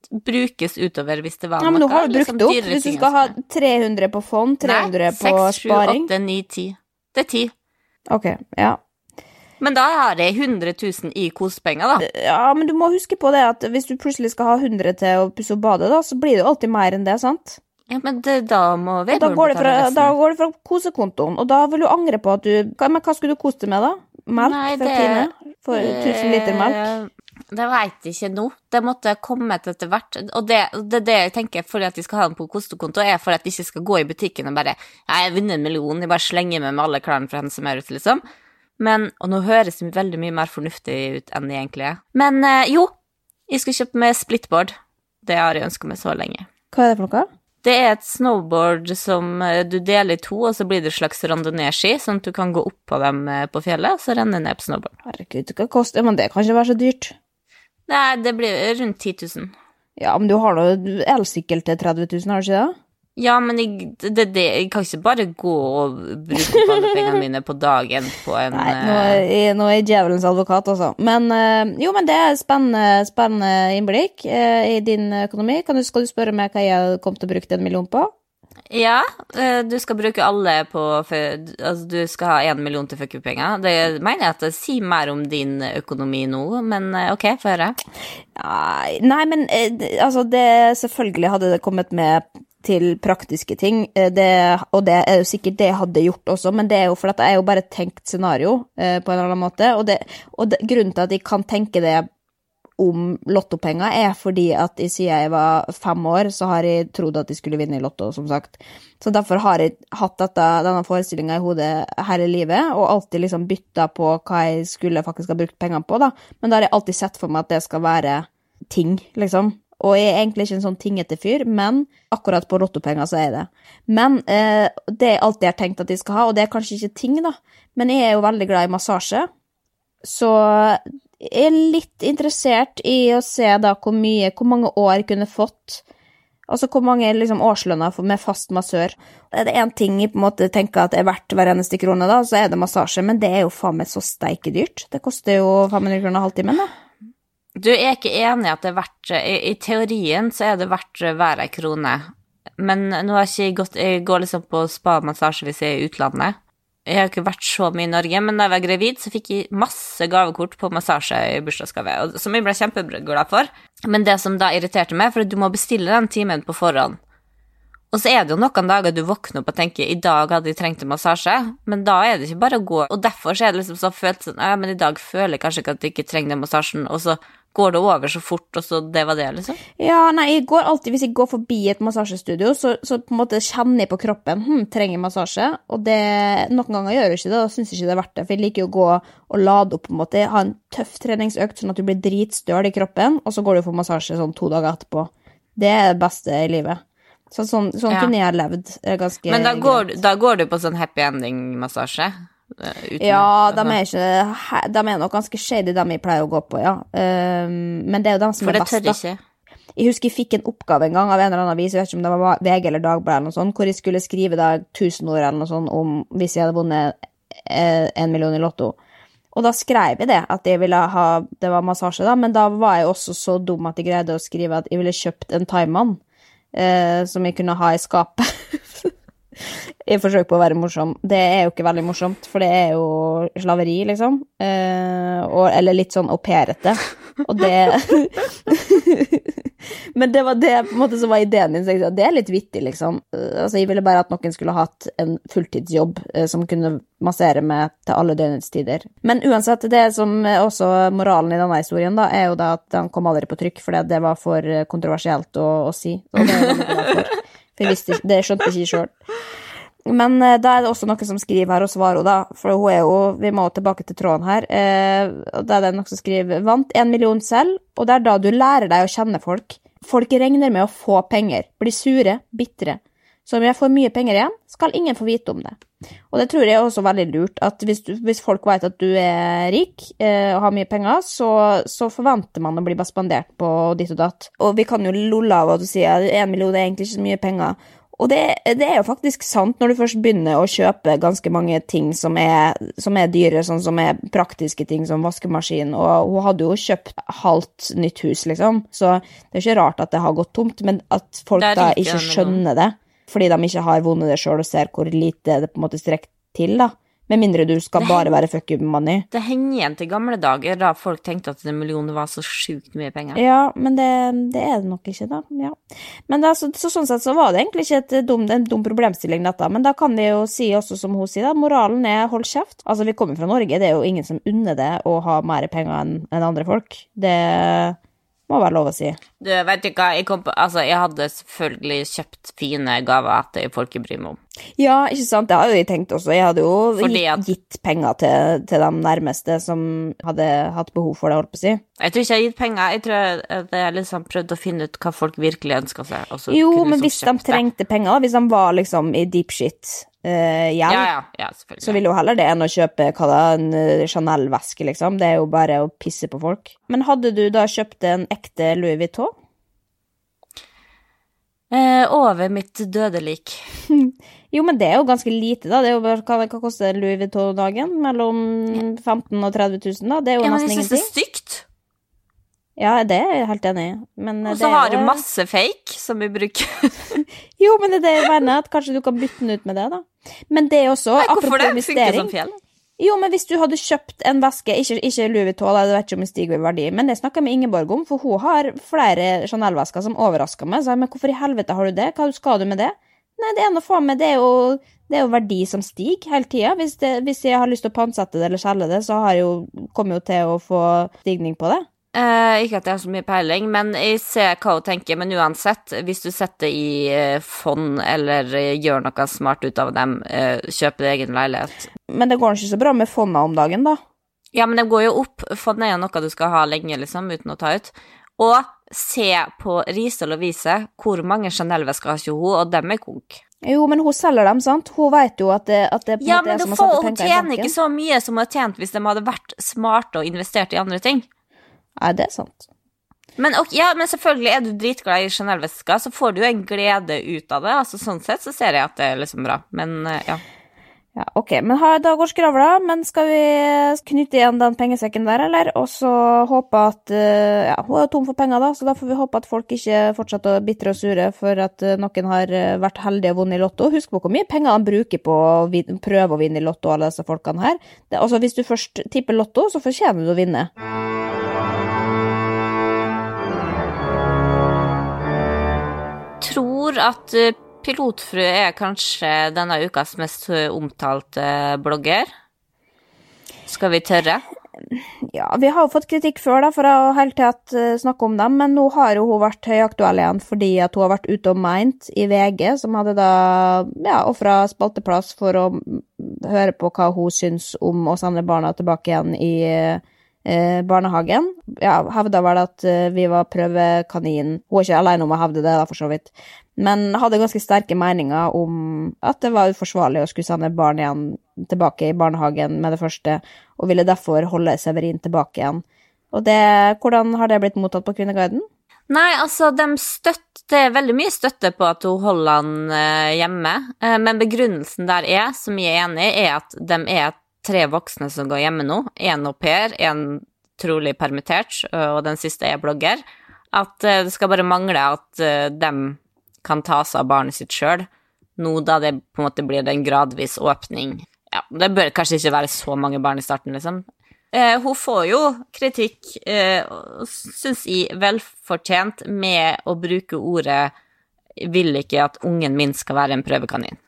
brukes utover hvis det var noe. Ja, men nå har du brukt liksom det opp. Hvis du skal ha sånn. 300 på fond, 300 Nei, på 6, 7, 8, 9, 10. Det er 10. Ok, ja. Men da har jeg 100 000 i kosepenger, da. Ja, men du må huske på det at hvis du plutselig skal ha 100 til å pusse opp badet, da, så blir det jo alltid mer enn det, sant? Ja, men det, da må vi da går, det fra, da går det fra kosekontoen, og da vil du angre på at du Men hva skulle du kose deg med, da? Melk Nei, fra Tine? For 1000 liter melk? Eh, Det veit jeg ikke nå. Det måtte kommet etter hvert. Og det, det, det jeg tenker for at de skal ha den på kostekonto, er for at de ikke skal gå i butikken og bare «Nei, 'Jeg har vunnet en million', jeg bare slenger meg med alle klærne fra Hennes er Maurits, liksom. Men, og nå høres det veldig mye mer fornuftig ut enn det egentlig er. Men eh, jo, jeg skal kjøpe meg splitboard. Det har jeg ønska meg så lenge. Hva er det for noe? Det er et snowboard som eh, du deler i to, og så blir det et slags randonee-ski, sånn at du kan gå opp på dem eh, på fjellet, og så renne ned på snowboard. Herregud, hva koster Men det kan ikke være så dyrt. Nei, det blir rundt 10 000. Ja, men du har nå elsykkel til 30 000, har du ikke det? Ja, men jeg, det, det, jeg kan ikke bare gå og bruke opp alle pengene <laughs> mine på dagen på en Nei, nå eh, er, nå er jeg djevelens advokat, altså. Men eh, jo, men det er spennende, spennende innblikk eh, i din økonomi. Kan du, skal du spørre meg hva jeg kom til å bruke den million på? Ja, du skal bruke alle på Altså, du skal ha én million til fuck-you-penger. Det mener jeg at det sier mer om din økonomi nå, men ok, få høre. Nei, men altså, det Selvfølgelig hadde det kommet med til praktiske ting, eh, det, og det er jo sikkert det jeg hadde gjort også, men det er jo fordi jeg er jo bare tenkt scenario eh, på en eller annen måte, og, og grunnen til at jeg kan tenke det om lottopenger, er fordi at jeg, siden jeg var fem år, så har jeg trodd at jeg skulle vinne i Lotto, som sagt. Så derfor har jeg hatt dette, denne forestillinga i hodet hele livet, og alltid liksom bytta på hva jeg skulle faktisk ha brukt pengene på, da. Men da har jeg alltid sett for meg at det skal være ting, liksom. Og jeg er egentlig ikke en sånn tingete fyr, men akkurat på lottopenger så er det. Men eh, det jeg har tenkt at jeg skal ha, og det er kanskje ikke ting, da, men jeg er jo veldig glad i massasje, så jeg er litt interessert i å se da hvor mye, hvor mange år jeg kunne fått Altså hvor mange liksom, årslønner med fast massør. Er det én ting jeg på en måte tenker at er verdt hver eneste krone, da, så er det massasje. Men det er jo faen meg så steike dyrt. Det koster jo 500 kroner halvtimen, da. Du er ikke enig at det er verdt I, I teorien så er det verdt hver ei krone. Men nå har jeg ikke gått Jeg går liksom på spa-massasje hvis jeg er i utlandet. Jeg har ikke vært så mye i Norge, men da jeg var gravid, så fikk jeg masse gavekort på massasje i bursdagsgave, som jeg ble kjempeglad for. Men det som da irriterte meg, for du må bestille den timen på forhånd. Og så er det jo noen dager du våkner opp og tenker i dag hadde jeg trengt en massasje, men da er det ikke bare å gå. Og derfor så er det liksom så følt sånn ja, men i dag føler jeg kanskje ikke at jeg ikke trenger den massasjen, og så går det over så fort, og så det var det, liksom. Ja, nei, jeg går alltid, hvis jeg går forbi et massasjestudio, så, så på en måte kjenner jeg på kroppen hm, trenger massasje, og det, noen ganger gjør jeg ikke det, og syns ikke det er verdt det, for jeg liker jo å gå og lade opp, på en måte, ha en tøff treningsøkt, sånn at du blir dritstøl i kroppen, og så går du for massasje sånn to dager etterpå. Det er det beste i livet. Så sånn, sånn Ja. kunne jeg levd eh, ganske Men da går, greit. da går du på sånn happy ending-massasje? Uten- Ja, de er ikke De er nok ganske shady, de jeg pleier å gå på, ja. Um, men det er jo de som For er det best, tør da. ikke. Jeg husker jeg fikk en oppgave en gang av en eller annen avis, jeg vet ikke om det var VG eller Dagbladet eller noe sånt, hvor jeg skulle skrive da 1000 ord eller noe sånt om hvis jeg hadde vunnet eh, en million i Lotto. Og da skrev jeg det, at jeg ville ha Det var massasje, da, men da var jeg også så dum at jeg greide å skrive at jeg ville kjøpt en thaimann eh, som jeg kunne ha i skapet. <laughs> <laughs> Jeg forsøk på å være morsom. Det er jo ikke veldig morsomt, for det er jo slaveri, liksom. Eh, og, eller litt sånn aupairete. Og det <laughs> Men det var det på en måte som var ideen min. Så det er litt vittig, liksom. Eh, altså, jeg ville bare at noen skulle hatt en fulltidsjobb eh, som kunne massere meg til alle døgnets tider. Men uansett, det som er også moralen i denne historien, da, er jo da at han kom aldri på trykk, fordi det var for eh, kontroversielt å, å si. Og det er for. Jeg visste, det skjønte ikke jeg sjøl. Men eh, da er det også noen som skriver her og svarer da. For hun er jo Vi må tilbake til tråden her. Eh, og da er det noen som skriver Vant en million selv, og det er da du lærer deg å kjenne folk. Folk regner med å få penger, blir sure, bitre. Så om jeg får mye penger igjen, skal ingen få vite om det. Og det tror jeg er også veldig lurt, at hvis, du, hvis folk vet at du er rik eh, og har mye penger, så, så forventer man å bli spandert på ditt og datt. Og vi kan jo lolle av at du sier at en million er egentlig ikke så mye penger. Og det, det er jo faktisk sant når du først begynner å kjøpe ganske mange ting som er, som er dyre, sånn som er praktiske ting som vaskemaskin, og hun hadde jo kjøpt halvt nytt hus, liksom, så det er ikke rart at det har gått tomt, men at folk da ikke skjønner det, fordi de ikke har vunnet det sjøl og ser hvor lite det på en måte strekker til, da. Med mindre du skal bare være fuck you money. Det henger igjen til gamle dager, da folk tenkte at en million var så sjukt mye penger. Ja, men det, det er det nok ikke, da. Ja. Men da, så, så, sånn sett så var det egentlig ikke dum, en dum problemstilling, dette. Men da kan vi jo si også, som hun sier, da, moralen er hold kjeft. Altså, vi kommer fra Norge, det er jo ingen som unner det å ha mer penger enn enn andre folk. Det må være lov å si. Du, vet du hva, jeg, kom på, altså, jeg hadde selvfølgelig kjøpt fine gaver til folk jeg bryr meg om. Ja, ikke sant, det jo jeg tenkt også. Jeg hadde jo at- gitt penger til, til de nærmeste som hadde hatt behov for det, holdt på å si. Jeg tror ikke jeg har gitt penger, jeg tror jeg liksom prøvde å finne ut hva folk virkelig ønska seg. Jo, men liksom hvis de det. trengte penger, hvis de var liksom i deep shit gjeld, Ja, ja, ja, selvfølgelig. så vil jo heller det enn å kjøpe hva da, en eh, Chanel-veske, liksom. Det er jo bare å pisse på folk. Men hadde du da kjøpt en ekte Louis Vuitton? eh, over mitt døde lik. <laughs> Jo, men det er jo ganske lite, da. Det er jo bare, hva, hva koster Louis Vuitton-dagen? Mellom 15 000 og 30 000, da? Det er jo Ja, men nesten jeg syns det er stygt. Ja, det er jeg helt enig i. Og så har du masse fake som vi bruker. <laughs> Jo, men det er det jeg mener, at kanskje du kan bytte den ut med det, da. Men det er også, Nei, hvorfor det? Funker som fjell. Jo, men hvis du hadde kjøpt en veske, ikke, ikke Louis Vuitton, jeg vet ikke om det stiger i verdi, men det snakker jeg med Ingeborg om, for hun har flere Chanel-vesker som overrasker meg. Så jeg, men hvorfor i helvete har du det? Hva skal du med det? Nei, det er noe faen med, det er jo, det er jo verdi som stiger hele tida. Hvis, hvis jeg har lyst til å pantsette det eller selge det, så har jeg jo, kommer jeg jo til å få stigning på det. Eh, ikke at jeg har så mye peiling, men jeg ser hva hun tenker. Men uansett, hvis du setter i eh, fond eller eh, gjør noe smart ut av dem, eh, kjøper deg egen leilighet Men det går ikke så bra med fondene om dagen, da. Ja, men det går jo opp. Fond er jo noe du skal ha lenge, liksom, uten å ta ut. Og se på Riise og Lovise, hvor mange Chanel-vesker har ikke hun, og dem er konk. Jo, men hun selger dem, sant? Hun vet jo at det, at det på en Ja, måte men er som å får, sette hun penger i tjener ikke så mye som hun har tjent hvis de hadde vært smarte og investert i andre ting. Nei, det er sant. Men, ok, ja, men selvfølgelig er du dritglad i Chanel-veska, så får du jo en glede ut av det. Altså, sånn sett så ser jeg at det er liksom bra, men eh, ja. Ja, ok, men ha, da går skravla, men skal vi knytte igjen den pengesekken der, eller? Og så håpe at eh, Ja, hun er tom for penger, da, så da får vi håpe at folk ikke fortsetter å bitre og sure for at eh, noen har vært heldige og vunnet i Lotto. Husk på hvor mye penger han bruker på å prøve å vinne i Lotto, alle disse folkene her. Det, altså, hvis du først tipper Lotto, så fortjener du å vinne. At Pilotfru er kanskje denne ukas mest eh, omtalte blogger. Skal vi tørre? Ja, vi har jo fått kritikk før da, for å hele tatt eh, snakke om dem, men nå har jo hun vært høyaktuell igjen fordi at hun har vært ute og meint i VG, som hadde da ja, ofra spalteplass for å mm, høre på hva hun syns om å sende barna tilbake igjen i eh, barnehagen. Ja, hevda vel at eh, vi var prøvekanin. Hun er ikke alene om å hevde det, da, for så vidt. Men hadde ganske sterke meninger om at det var uforsvarlig å skulle sende barn igjen tilbake i barnehagen med det første, og ville derfor holde Severin tilbake igjen. Og det, hvordan har det blitt mottatt på Kvinneguiden? Nei, altså, de støtter, det er veldig mye støtte på at hun holder han eh, hjemme, eh, men begrunnelsen der er, som jeg er enig i, er at de er tre voksne som går hjemme nå. En au pair, en trolig permittert, og den siste er blogger. At eh, det skal bare mangle at eh, de kan ta seg av barnet sitt sjøl, nå da det på en måte blir en gradvis åpning. Ja, det bør kanskje ikke være så mange barn i starten, liksom. Eh, hun får jo kritikk, eh, syns jeg, velfortjent med å bruke ordet 'vil ikke at ungen min skal være en prøvekanin'.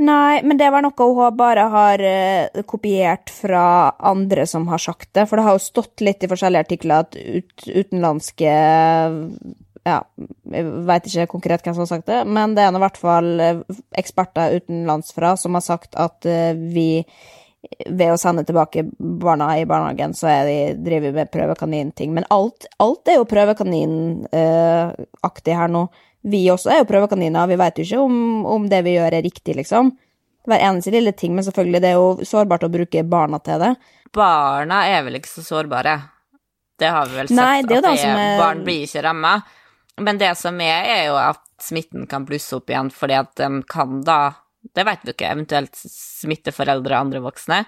Nei, men det var noe hun bare har uh, kopiert fra andre som har sagt det. For det har jo stått litt i forskjellige artikler at ut, utenlandske Ja, jeg veit ikke konkret hvem som har sagt det, men det er nå i hvert fall eh, eksperter utenlandsfra som har sagt at uh, vi ved å sende tilbake barna i barnehagen, så er de, driver vi med prøvekaninting. Men alt, alt er jo prøvekaninaktig her nå. Vi også er jo prøvekaniner, vi veit jo ikke om, om det vi gjør er riktig, liksom. Hver eneste lille ting, men selvfølgelig, det er jo sårbart å bruke barna til det. Barna er vel ikke så sårbare. Det har vi vel sett, Nei, det er at det er, er- barn blir ikke ramma. Men det som er, er jo at smitten kan blusse opp igjen, fordi at de kan da Det vet du ikke, eventuelt smitte foreldre og andre voksne.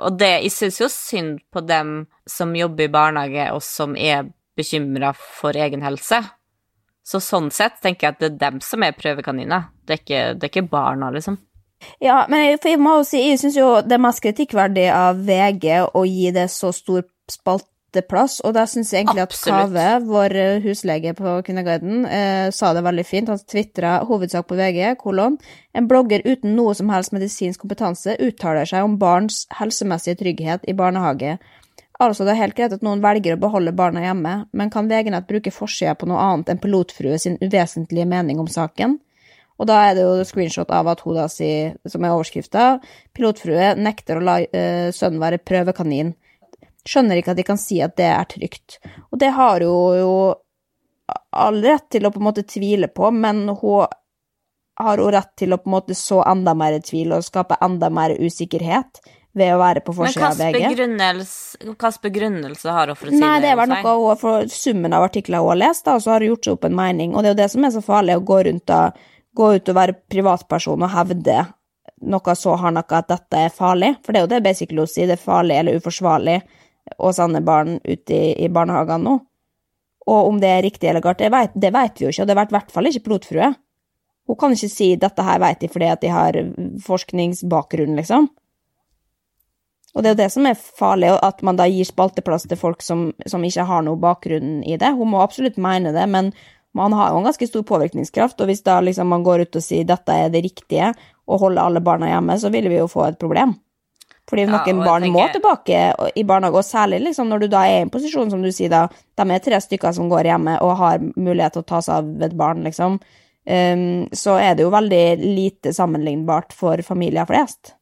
Og det, jeg syns jo synd på dem som jobber i barnehage, og som er bekymra for egen helse. Så sånn sett tenker jeg at det er dem som er prøvekaniner. Det er ikke, det er ikke barna, liksom. Ja, men jeg, jeg må jo si, jeg syns jo det er mest kritikkverdig av VG å gi det så stor spalteplass, og da syns jeg egentlig Absolutt. at Kave, vår eh, huslege på Kvinneguiden, eh, sa det veldig fint. Han tvitra hovedsak på VG, kolon. En blogger uten noe som helst medisinsk kompetanse uttaler seg om barns helsemessige trygghet i barnehage. Altså, det er helt greit at noen velger å beholde barna hjemme, men kan VG-nett bruke forsida på noe annet enn pilotfrue sin uvesentlige mening om saken? Og da er det jo screenshot av at hun da sier, som er overskrifta, pilotfrue nekter å la uh, sønnen være prøvekanin. Skjønner ikke at de kan si at det er trygt. Og det har hun jo all rett til å på en måte tvile på, men hun har hun rett til å på en måte så enda mer tvil og skape enda mer usikkerhet ved å være på forsida av VG. Men hvilken begrunnelse har hun for å si Nei, det er vel noe hun for summen av artikler hun har lest, da, og så har hun gjort seg opp en mening. Og det er jo det som er så farlig, å gå rundt da, gå ut og være privatperson og hevde noe så hardnakka at dette er farlig. For det er jo det basically hun sier, det er farlig eller uforsvarlig å sende barn ut i, i barnehagene nå. Og om det er riktig eller galt, det vet, det vet vi jo ikke, og det vet i hvert fall ikke pilotfrue. Hun kan ikke si 'dette her vet de fordi at de har forskningsbakgrunn', liksom. Og det er jo det som er farlig, at man da gir spalteplass til folk som, som ikke har noe bakgrunn i det. Hun må absolutt mene det, men man har jo en ganske stor påvirkningskraft, og hvis da liksom man går ut og sier dette er det riktige, og holder alle barna hjemme, så vil vi jo få et problem. Fordi Ja, noen tenker... barn må tilbake i barnehage, og særlig liksom når du da er i en posisjon, som du sier da, de er tre stykker som går hjemme og har mulighet til å ta seg av et barn, liksom, um, så er det jo veldig lite sammenlignbart for familier flest.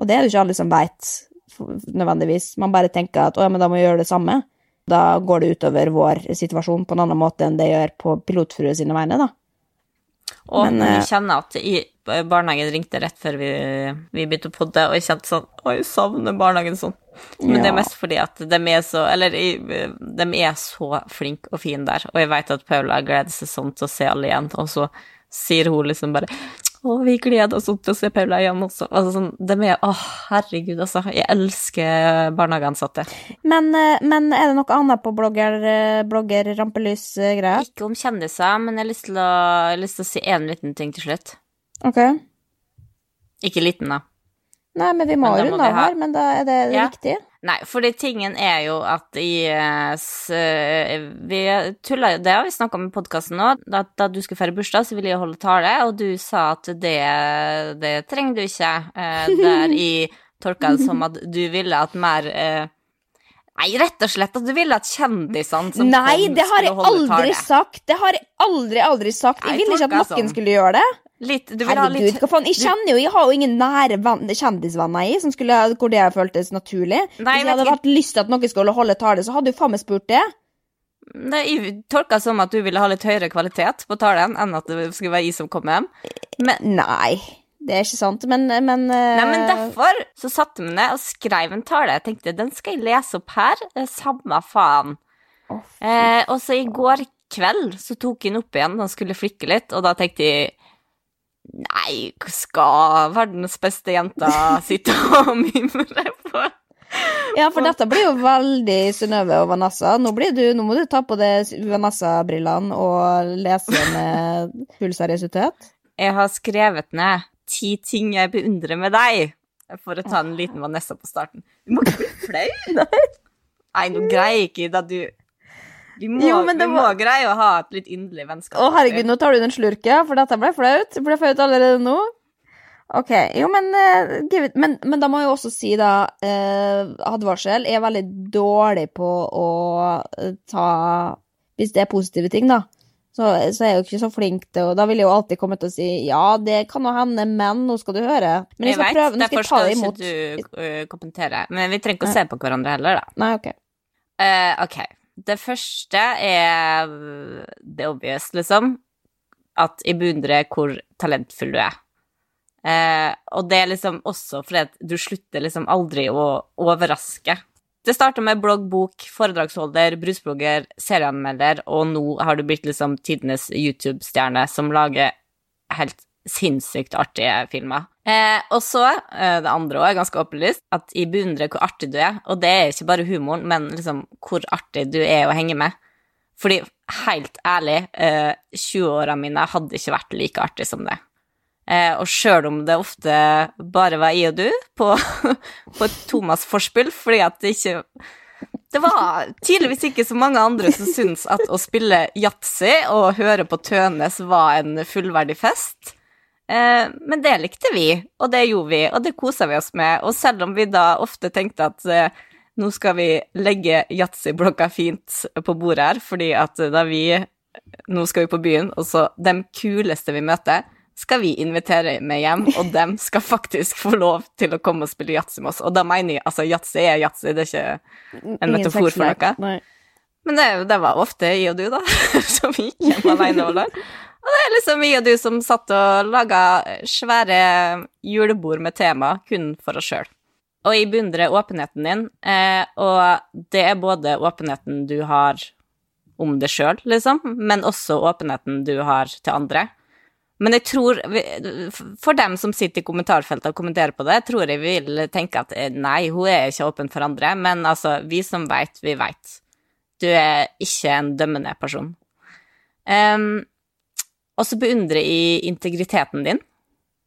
Og det er det jo ikke alle som veit, nødvendigvis. Man bare tenker at å ja, men da må vi gjøre det samme. Da går det utover vår situasjon på en annen måte enn det gjør på pilotfrue sine vegne, da. Og Men, jeg eh, kjenner at i barnehagen ringte rett før vi, vi begynte å podde, og jeg kjente sånn Å, jeg savner barnehagen sånn. Men det er mest fordi at de er så Eller de er så flinke og fine der, og jeg vet at Paula gleder seg sånn til å se alle igjen, og så sier hun liksom bare å, vi gleder oss til å se Paula igjen også. Altså, sånn, de er Å, herregud, altså. Jeg elsker barnehageansatte. Men, eh, men er det noe annet på blogger, eh, blogger rampelys-greier? Ikke om kjendiser, men jeg har lyst til å, jeg har lyst til å si én liten ting til slutt. Ok. Ikke liten, da. Nei, men vi må runde av her, men da er det Ja. riktig. Nei, fordi tingen er jo at i eh, Vi tulla jo Det har vi snakka om i podkasten nå. Da, da du skulle feire bursdag, så ville jeg holde tale, og du sa at det, det trenger du ikke. Eh, der i <laughs> tolka det som at du ville at mer eh, Nei, rett og slett at du ville at kjendisene som Nei, kom, det har jeg aldri sagt! Det har jeg aldri, aldri sagt. Jeg, Jeg ville ikke at noen sånn. skulle gjøre det. Litt, Herregud, hva faen. Jeg kjenner jo, jeg har jo ingen nære venn, kjendisvenner i, som skulle, hvor det føltes naturlig. Nei, Hvis jeg jeg hadde hatt lyst til at noen skulle holde tale, så hadde jo faen meg spurt det. Nei, Jeg tolka som at du ville ha litt høyere kvalitet på talen enn at det skulle være jeg som kom hjem. Men Nei, det er ikke sant, men, men uh... Nei, men derfor så satte jeg meg ned og skrev en tale. Jeg tenkte, den skal jeg lese opp her. Eh, Samme faen. Oh. Eh, og så i går kveld så tok jeg den opp igjen og skulle flikke litt, og da tenkte jeg Nei, skal verdens beste jenta sitte og mimre på? Ja, for dette blir jo veldig Synnøve og Vanessa. Nå, blir du, nå må du ta på deg Vanessa-brillene og lese med full seriøsitet. Jeg har skrevet ned ti ting jeg beundrer med deg, for å ta en liten Vanessa på starten. Du må ikke bli flau! Nei, nå greier jeg ikke da du Vi må, Jo, det vi må- var... greie å ha et litt inderlig vennskap. Å, herregud, nå tar du den slurken, for dette ble flaut. Det ble flaut allerede nå. Ok, jo, men, uh, men, men da må jeg også si, da, uh, advarsel. Jeg er veldig dårlig på å eh, ta Hvis det er positive ting, da. Så, så er jeg jo ikke så flink til Og da vil jeg jo alltid komme til å si ja, det kan nå hende, men nå skal du høre. Men jeg skal vet, prøve, nå skal jeg ta skal ikke du kommentere. Men vi trenger ikke å se på hverandre heller, da. Nei, ok. Uh, ok. Det første er det obvious, liksom. At jeg beundrer hvor talentfull du er. Eh, og det er liksom også fordi at du slutter liksom aldri å overraske. Det starta med blogg, bok, foredragsholder, brusblogger, serieanmelder, og nå har du blitt liksom tidenes YouTube-stjerne som lager helt sinnssykt artige filmer. Eh, og så, eh, det andre òg er ganske åpenlyst, at jeg beundrer hvor artig du er. Og det er ikke bare humoren, men liksom hvor artig du er å henge med. Fordi helt ærlig, eh, 20-åra mine hadde ikke vært like artig som det. Eh, og sjøl om det ofte bare var jeg og du på, <laughs> på et Thomas-forspill, fordi at det ikke Det var tydeligvis ikke så mange andre som syntes at å spille yatzy og høre på Tønes var en fullverdig fest. Eh, men det likte vi, og det gjorde vi, og det kosa vi oss med. Og selv om vi da ofte tenkte at eh, nå skal vi legge yatzy-blokka fint på bordet her, fordi at da vi Nå skal vi på byen, og så de kuleste vi møter, skal vi invitere med hjem, og dem skal <laughs> faktisk få lov til å komme og spille yatzy med oss. Og da mener jeg altså yatzy er yatzy, det er ikke en metafor for noe. Nei. Men det, det var ofte jeg og du, da, <laughs> som gikk hjem alene over <laughs> der. Og det er liksom vi og du som satt og laga svære julebord med tema kun for oss sjøl. Og jeg beundrer åpenheten din, eh, og det er både åpenheten du har om deg sjøl, liksom, men også åpenheten du har til andre. Men jeg tror, for dem som sitter i kommentarfeltet og kommenterer på det, tror jeg vil tenke at eh, nei, hun er ikke åpen for andre, men altså, vi som veit, vi veit. Du er ikke en dømmende person. Um, og så beundre i integriteten din.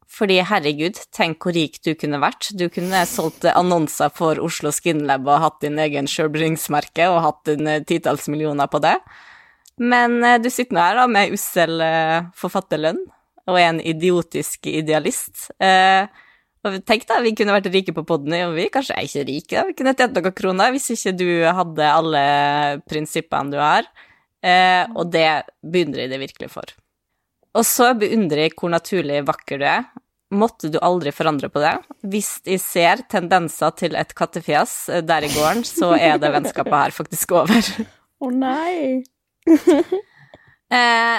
Fordi herregud, tenk hvor rik du kunne vært. Du kunne solgt annonser for Oslo Skinlab og hatt din egen Sherbringsmerke og hatt dine eh, titalls millioner på det. Men eh, du sitter nå her da med ussel eh, forfatterlønn og er en idiotisk idealist. og tenk da, vi kunne vært rike på poden, og vi kanskje er ikke rike, vi kunne tjent noen kroner hvis ikke du hadde alle prinsippene du har. og det beundrer jeg deg virkelig for. Og så beundrer jeg hvor naturlig vakker du er. Måtte du aldri forandre på det. Hvis jeg ser tendenser til et kattefjes der i gården, så er det vennskapet her faktisk over. Å nei. <laughs> eh,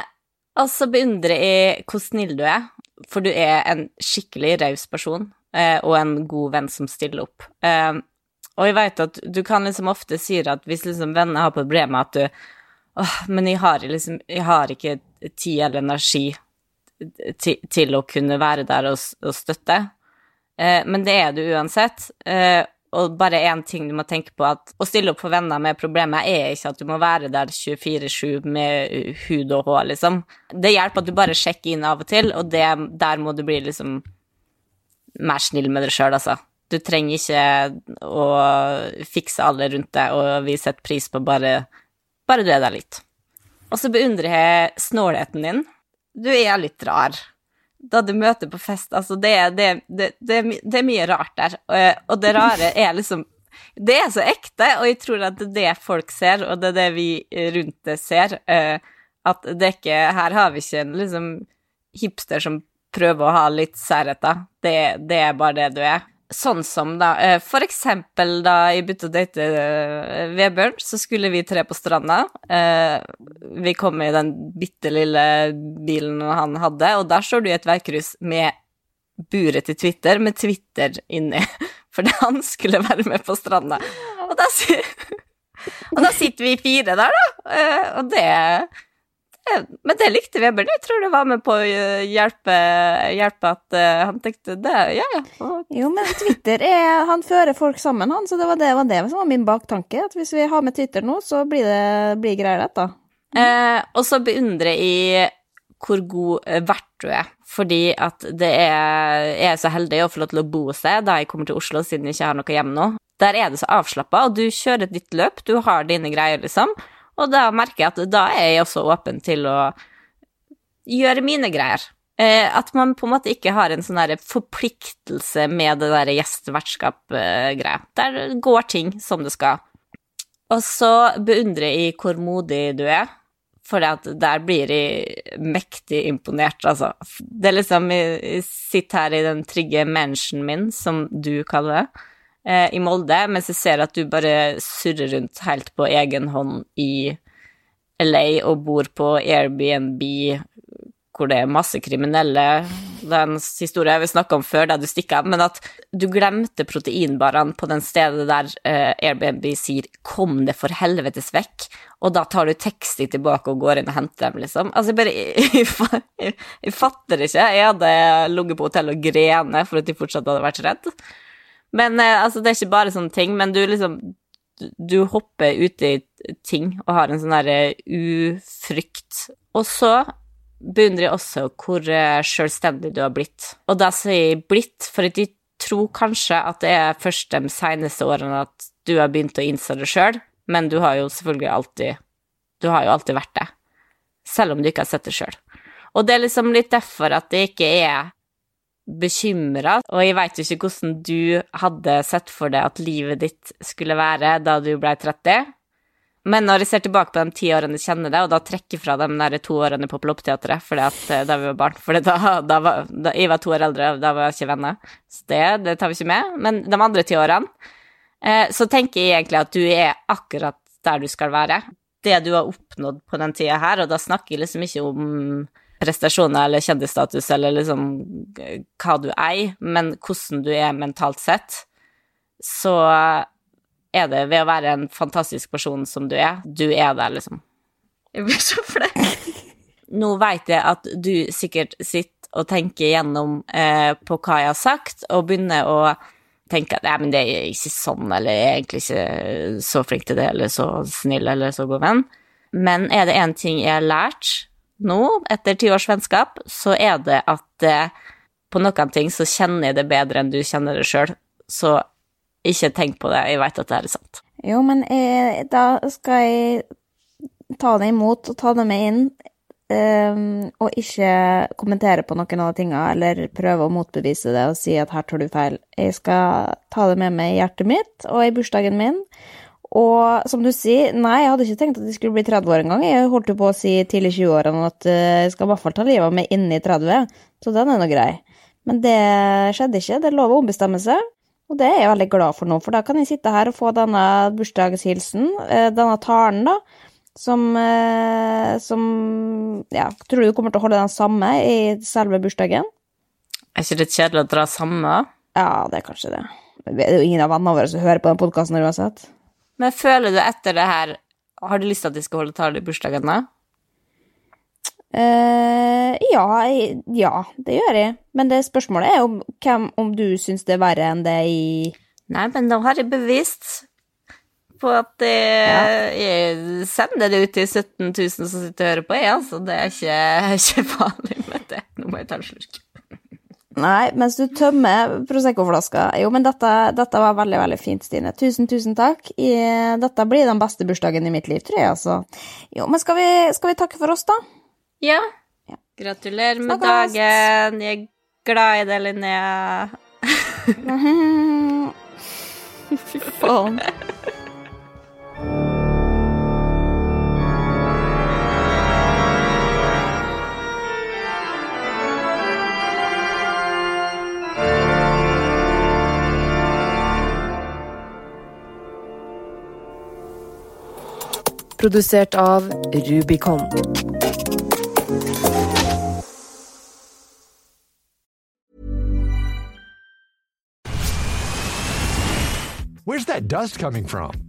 og så beundrer jeg hvor snill du er, for du er en skikkelig raus person eh, og en god venn som stiller opp. Eh, og jeg vet at du kan liksom ofte si at hvis liksom venner har problemer at du åh, men jeg har liksom Jeg har ikke tid eller energi til, til å kunne være der og, og støtte. Eh, men det er du uansett. Eh, og bare én ting du må tenke på, at å stille opp for venner med problemer er ikke at du må være der 24-7 med hud og hår, liksom. Det hjelper at du bare sjekker inn av og til, og det, der må du bli liksom mer snill med deg sjøl, altså. Du trenger ikke å fikse alle rundt deg, og vi setter pris på bare, bare er der litt. Og så beundrer jeg snålheten din. Du er litt rar. Da du møter på fest, altså, det, det, det, det er mye rart der. Og, og det rare er liksom Det er så ekte, og jeg tror at det er det folk ser, og det er det vi rundt det ser. At det ikke Her har vi ikke en liksom hipster som prøver å ha litt særheter. Det, det er bare det du er. Sånn som da eh, For eksempel da jeg begynte å date eh, Vebjørn, så skulle vi tre på stranda. Eh, vi kom i den bitte lille bilen han hadde, og der står du i et veikryss med buret til Twitter, med Twitter inni. <laughs> Fordi han skulle være med på stranda. Og da, <laughs> og da sitter vi fire der, da. Og det men det likte Weber. Jeg tror det var med på å hjelpe, hjelpe at uh, han tenkte det, ja, ja. Jo, men Twitter er Han fører folk sammen, han, så det var det, var det som var min baktanke. At hvis vi har med Twitter nå, så blir det blir greier, dette. Eh, og så beundrer jeg hvor god eh, vert du er, fordi at det er Jeg er så heldig å få lov til å bo hos deg da jeg kommer til Oslo, siden jeg ikke har noe hjem nå. Der er det så avslappa, og du kjører ditt løp, du har dine greier, liksom. Og da merker jeg at da er jeg også åpen til å gjøre mine greier. Eh, at man på en måte ikke har en sånn forpliktelse med det der gjestevertskap-greia. Der går ting som det skal. Og så beundrer jeg hvor modig du er, for der blir jeg mektig imponert, altså. Det er liksom Jeg sitter her i den trygge mansionen min, som du kaller det eh, i Molde, mens jeg ser at du bare surrer rundt helt på egen hånd i LA og bor på Airbnb hvor det er masse kriminelle. Det er en jeg vil om før, der du stikker av, men at du glemte proteinbarene på den stedet der eh, Airbnb sier 'kom det for helvetes vekk', og da tar du taxi tilbake og går inn og henter dem, liksom. Altså, jeg bare <laughs> jeg, jeg fatter ikke. Jeg hadde ligget på hotellet og grene for at de fortsatt hadde vært redd. Men eh, altså, det er ikke bare sånne ting, men du liksom Du hopper uti ting og har en sånn derre ufrykt. Og så beundrer jeg også hvor eh, selvstendig du har blitt. Og da sier jeg blitt, for de tror kanskje at det er først de seneste årene at du har begynt å innse det sjøl, men du har jo selvfølgelig alltid Du har jo alltid vært det, selv om du ikke har sett det sjøl. Og det er liksom litt derfor at det ikke er bekymra, og jeg veit jo ikke hvordan du hadde sett for deg at livet ditt skulle være da du blei 30. Men når jeg ser tilbake på de ti årene jeg kjenner deg, og da trekker fra de der to årene på Ploppteatret fordi at eh, da vi var barn For da, da, var, da, jeg var to år eldre, da var jeg ikke venner. Så det, det, tar vi ikke med. Men de andre ti årene, eh, så tenker jeg egentlig at du er akkurat der du skal være. Det du har oppnådd på den tida her, og da snakker jeg liksom ikke om prestasjoner eller kjendisstatus eller liksom hva du eier, men hvordan du er mentalt sett, så er det ved å være en fantastisk person som du er. Du er der, liksom. Jeg blir så flau. <laughs> Nå veit jeg at du sikkert sitter og tenker gjennom eh, på hva jeg har sagt, og begynner å tenke at men det er ikke sånn, eller jeg er egentlig ikke så flink til det, eller så snill, eller så god venn. Men er det én ting jeg har lært nå, etter ti års vennskap, så er det at eh, på noen ting så kjenner jeg det bedre enn du kjenner det sjøl. Så ikke tenk på det, jeg veit at det er sant. Jo, men jeg, da skal jeg ta det imot og ta det med inn, um, og ikke kommentere på noen av de tingene, eller prøve å motbevise det og si at her tar du feil. Jeg skal ta det med meg i hjertet mitt og i bursdagen min. Og som du sier, nei, jeg hadde ikke tenkt at jeg skulle bli 30 år engang. Jeg holdt jo på å si tidlig 20-årene at eh, jeg skal i hvert fall ta livet av meg inni 30, så den er nå grei. Men det skjedde ikke. Det er lov å ombestemme seg. Og det er jeg veldig glad for nå, for da kan jeg sitte her og få denne bursdagshilsen, eh, denne talen, da, som, eh, som Ja, tror du du kommer til å holde den samme i selve bursdagen? Er ikke det kjedelig å dra samme? Ja, det er kanskje det. Det er jo ingen av vennene våre som hører på den podkasten uansett. Men føler du etter det her Har du lyst til at de skal holde tale i bursdagen, da? Uh, ja, ja, det gjør jeg. Men det spørsmålet er om, hvem, om du syns det er verre enn det i Nei, men nå har jeg bevist på at jeg, ja. jeg sender det ut til 17 000 som sitter og hører på, jeg, altså. Det er ikke, <laughs> ikke farlig med det. Nå må jeg ta en slurk. Nei, mens du tømmer Prosecco-flaska. Jo, men dette, dette, var veldig, veldig fint, Stine. Tusen, tusen takk. I, dette blir den beste bursdagen i mitt liv, tror jeg, altså. Jo, men skal vi, skal vi takke for oss, da? Ja. ja. Gratulerer med Snakkast. dagen. Jeg er glad i deg, Linnea. <laughs> Fy faen. Produsert av Rubicon. Where's that dust coming from?